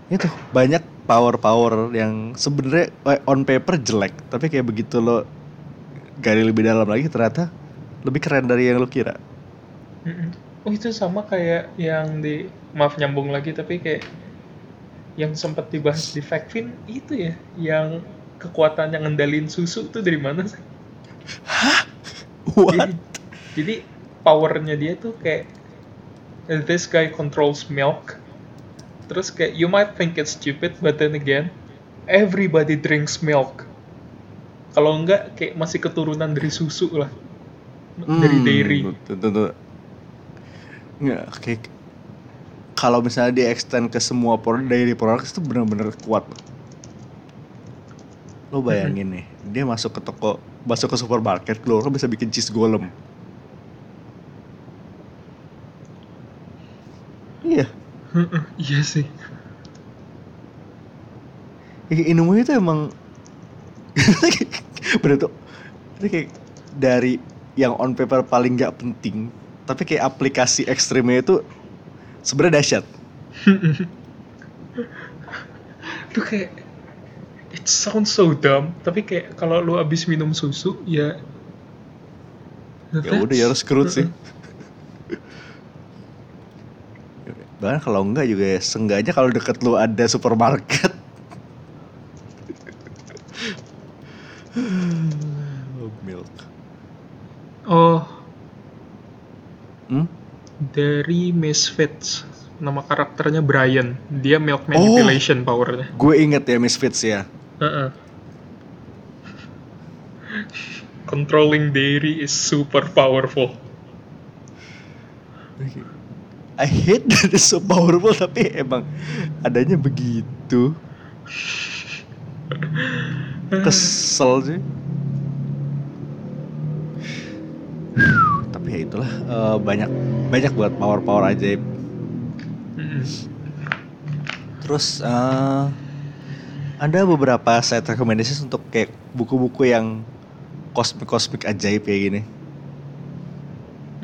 itu banyak power-power yang sebenarnya eh, on paper jelek, tapi kayak begitu lo gali lebih dalam lagi ternyata lebih keren dari yang lo kira. Oh itu sama kayak yang di maaf nyambung lagi tapi kayak yang sempat dibahas di Factvin itu ya yang kekuatan yang ngendalin susu tuh dari mana sih? What? Jadi, jadi powernya dia tuh kayak this guy controls milk. Terus kayak you might think it's stupid but then again everybody drinks milk. Kalau enggak kayak masih keturunan dari susu lah. Dari Hmm, dairy. Tentu. Nggak, kayak kalau misalnya di extend ke semua produk dairy products itu benar-benar kuat. Lo bayangin nih, dia masuk ke toko, masuk ke supermarket, keluar lo bisa bikin cheese golem. Iya, iya sih. ya, Inumue itu emang bener tuh ini kayak dari yang on paper paling nggak penting tapi kayak aplikasi ekstrimnya itu sebenarnya dahsyat. Itu kayak it sounds so dumb, tapi kayak kalau lu abis minum susu ya ya udah ya harus kerut sih. Bahkan kalau enggak juga ya seenggaknya kalau deket lu ada supermarket milk Oh, hmm? dari Misfits. Nama karakternya Brian. Dia milk Oh. manipulation powernya. Gue inget ya Misfits ya. Heeh. Controlling dairy is super powerful. I hate that it's so powerful tapi emang adanya begitu. Kesel sih. Ya itulah eh, banyak banyak buat power power ajaib. Terus eh, ada beberapa set recommendations untuk kayak buku-buku yang kosmik-kosmik ajaib kayak gini.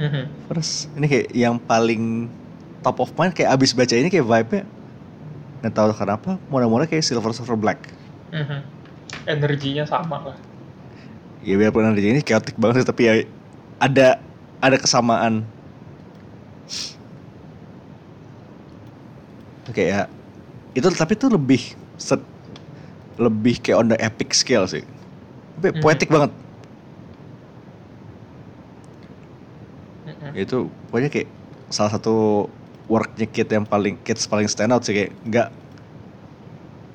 Mhm. Terus ini kayak yang paling top of mind kayak abis baca ini kayak vibe-nya nggak tahu kenapa mula-mula kayak Silver Silver Black. Mhm. Energinya sama lah. Ya biarpun energi ini chaotic banget tapi ya ada ada kesamaan. Oke ya itu tapi itu lebih set, lebih kayak on the epic scale sih. Tapi Mhm. poetic banget. Mhm. itu pokoknya kayak salah satu worknya Kit yang paling Kids paling stand out sih kayak nggak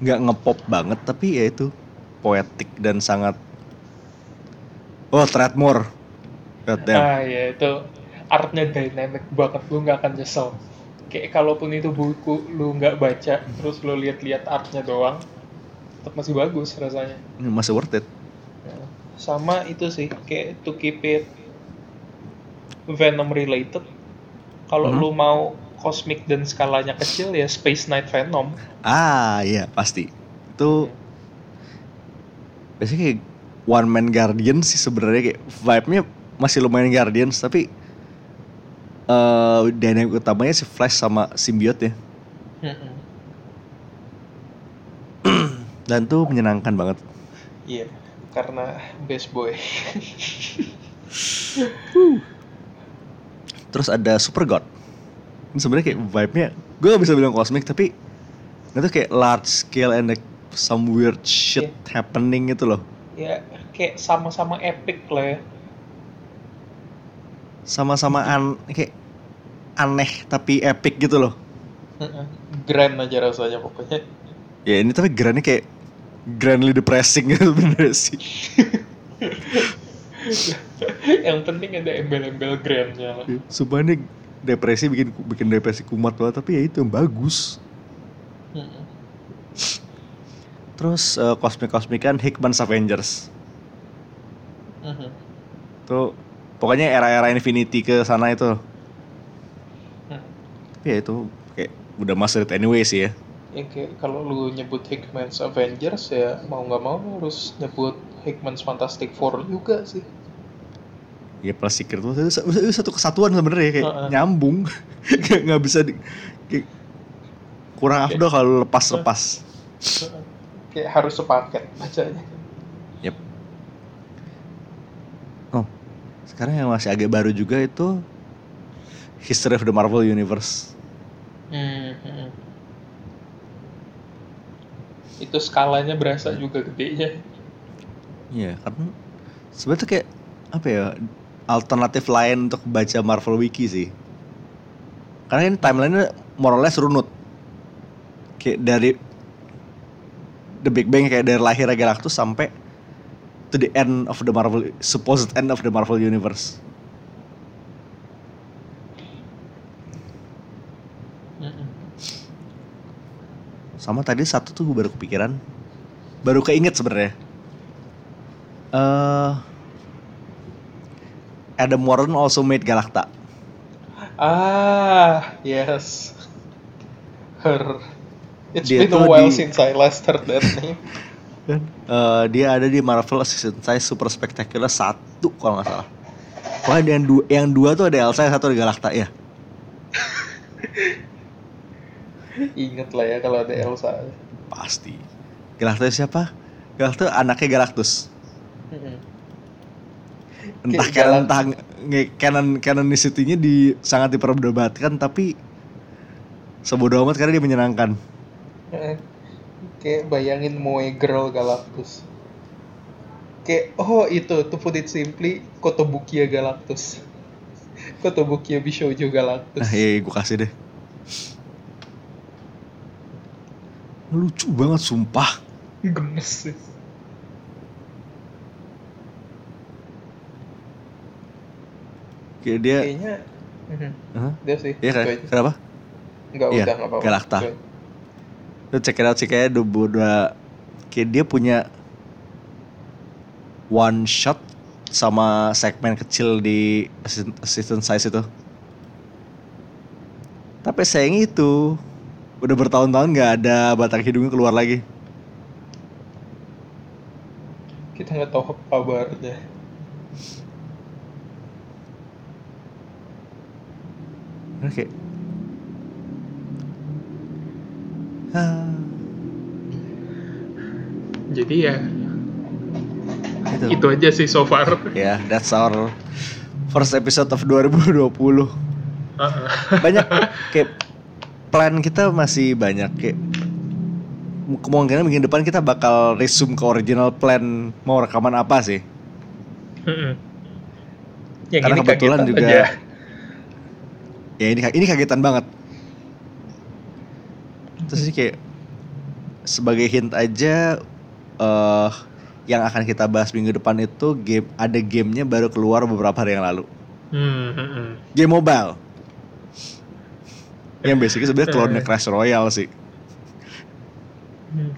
nggak ngepop banget tapi ya itu poetik dan sangat oh Threadmore God damn. Ah ya itu artnya dynamic banget lu nggak akan nyesel. Kayak kalaupun itu buku lu nggak baca terus lu lihat-lihat artnya doang, tetap masih bagus rasanya. Masih worth it Ya. Sama itu sih kayak to keep it Venom related. Kalau Mhm. lu mau kosmik dan skalanya kecil ya Space Knight Venom. ah iya pasti itu biasanya kayak one man guardian sih sebenarnya kayak vibe-nya masih lumayan guardians tapi eh dynamic utamanya si Flash sama symbiote ya Mhm. dan tuh menyenangkan banget Iya, karena best boy. Terus ada Super God. Ini sebenarnya kayak vibe-nya, gue gak bisa bilang kosmik tapi itu kayak large scale and like some weird shit happening gitu loh. ya kayak sama-sama epic lah ya. Sama-sama an kayak aneh tapi epic gitu loh. Grand aja rasanya pokoknya. Ya ini tapi grandnya kayak grandly depressing gitu bener sih. Yang penting ada embel-embel grandnya lah. Sumpah ini depresi bikin bikin depresi kumat banget tapi ya itu yang bagus. Terus eh, kosmik-kosmikan Hickman's Avengers. Mhm. Tuh pokoknya era-era Infinity ke sana itu. Hmm. Ya itu kayak udah must read anyway sih ya. Ya kayak kalau lu nyebut Hickman's Avengers ya mau nggak mau lu harus nyebut Hickman's Fantastic Four juga sih. Ya plus Secret tuh itu, satu kesatuan sebenarnya kayak Heeh. nyambung. Nggak nggak bisa di, kayak kurang afdol kalau lepas-lepas. kayak harus sepaket bacanya. Yep. Oh, sekarang yang masih agak baru juga itu History of the Marvel Universe. Mhm. Itu skalanya berasa juga gedenya. Iya, karena sebenarnya tuh kayak apa ya alternatif lain untuk baca Marvel Wiki sih. Karena ini timelinenya more or less runut. Kayak dari The Big Bang kayak dari lahirnya Galactus sampai to the end of the Marvel supposed end of the Marvel Universe. Sama tadi satu tuh baru kepikiran, baru keinget sebenarnya. Eh Adam Warren also made Galacta. Ah, yes. Her. It's Dia been a while di- since I last heard that name. Kan? Eh, dia ada di Marvel Season Size Super Spectacular satu kalau nggak salah. Pokoknya yang dua, yang dua tuh ada Elsa yang satu ada Galacta ya Ingat lah ya kalau ada Elsa. pasti. Galacta siapa? Galacta anaknya Galactus. Entah Kayak canon nge- canon canonicity-nya di sangat diperdebatkan tapi sebodoh amat karena dia menyenangkan. Kayak bayangin Moe Girl Galactus. Kayak, oh itu, to put it simply, Kotobukiya Galactus. Kotobukiya Bisho juga lakus. Nah, iya, gue kasih deh. Lucu banget, sumpah. Gemes sih. Kayak dia, Kayaknya Mhm. Hah? Dia sih. Iya kan? Kenapa? Enggak Iya, udah enggak apa-apa. Lu check it out sih kayaknya udah, udah kayak dia punya one shot sama segmen kecil di assistant, size itu. Tapi sayang itu udah bertahun-tahun nggak ada batang hidungnya keluar lagi. Kita nggak tahu kabarnya. Oke. Ah, Jadi ya itu. itu aja sih so far. Ya, that's our first episode of 2020. Heeh. banyak kayak plan kita masih banyak kayak kemungkinan minggu depan kita bakal resume ke original plan mau rekaman apa sih. Yang Karena ini kebetulan juga- aja. ya ini ini kagetan banget terus sih kayak sebagai hint aja eh yang akan kita bahas minggu depan itu game ada gamenya baru keluar beberapa hari yang lalu Hmm, hmm, hmm. game mobile yang basicnya sebenarnya clone Clash Royale sih Hmm.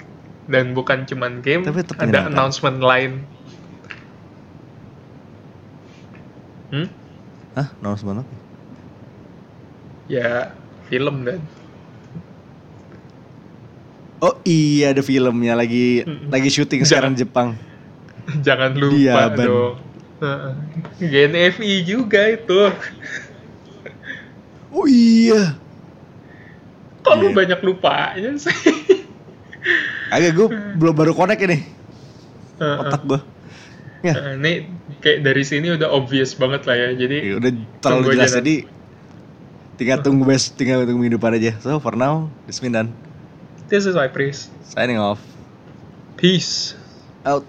Dan bukan cuman game, Tapi ada announcement lain. Hmm? Hah? Announcement apa? Ya film dan Oh iya ada filmnya lagi lagi syuting Jangan. sekarang di Jepang. jangan lupa Ban. dong. Heeh. GNFI juga itu. Oh iya. Kok lu Iya. banyak lupanya sih? Agak gue belum baru connect ini otak gue. Ya, Ini kayak dari sini udah obvious banget lah ya. Jadi ya udah terlalu jelas jadi tinggal tunggu bes tinggal tunggu minggu depan aja. So for now, done. This is my priest. Signing off. Peace. Out.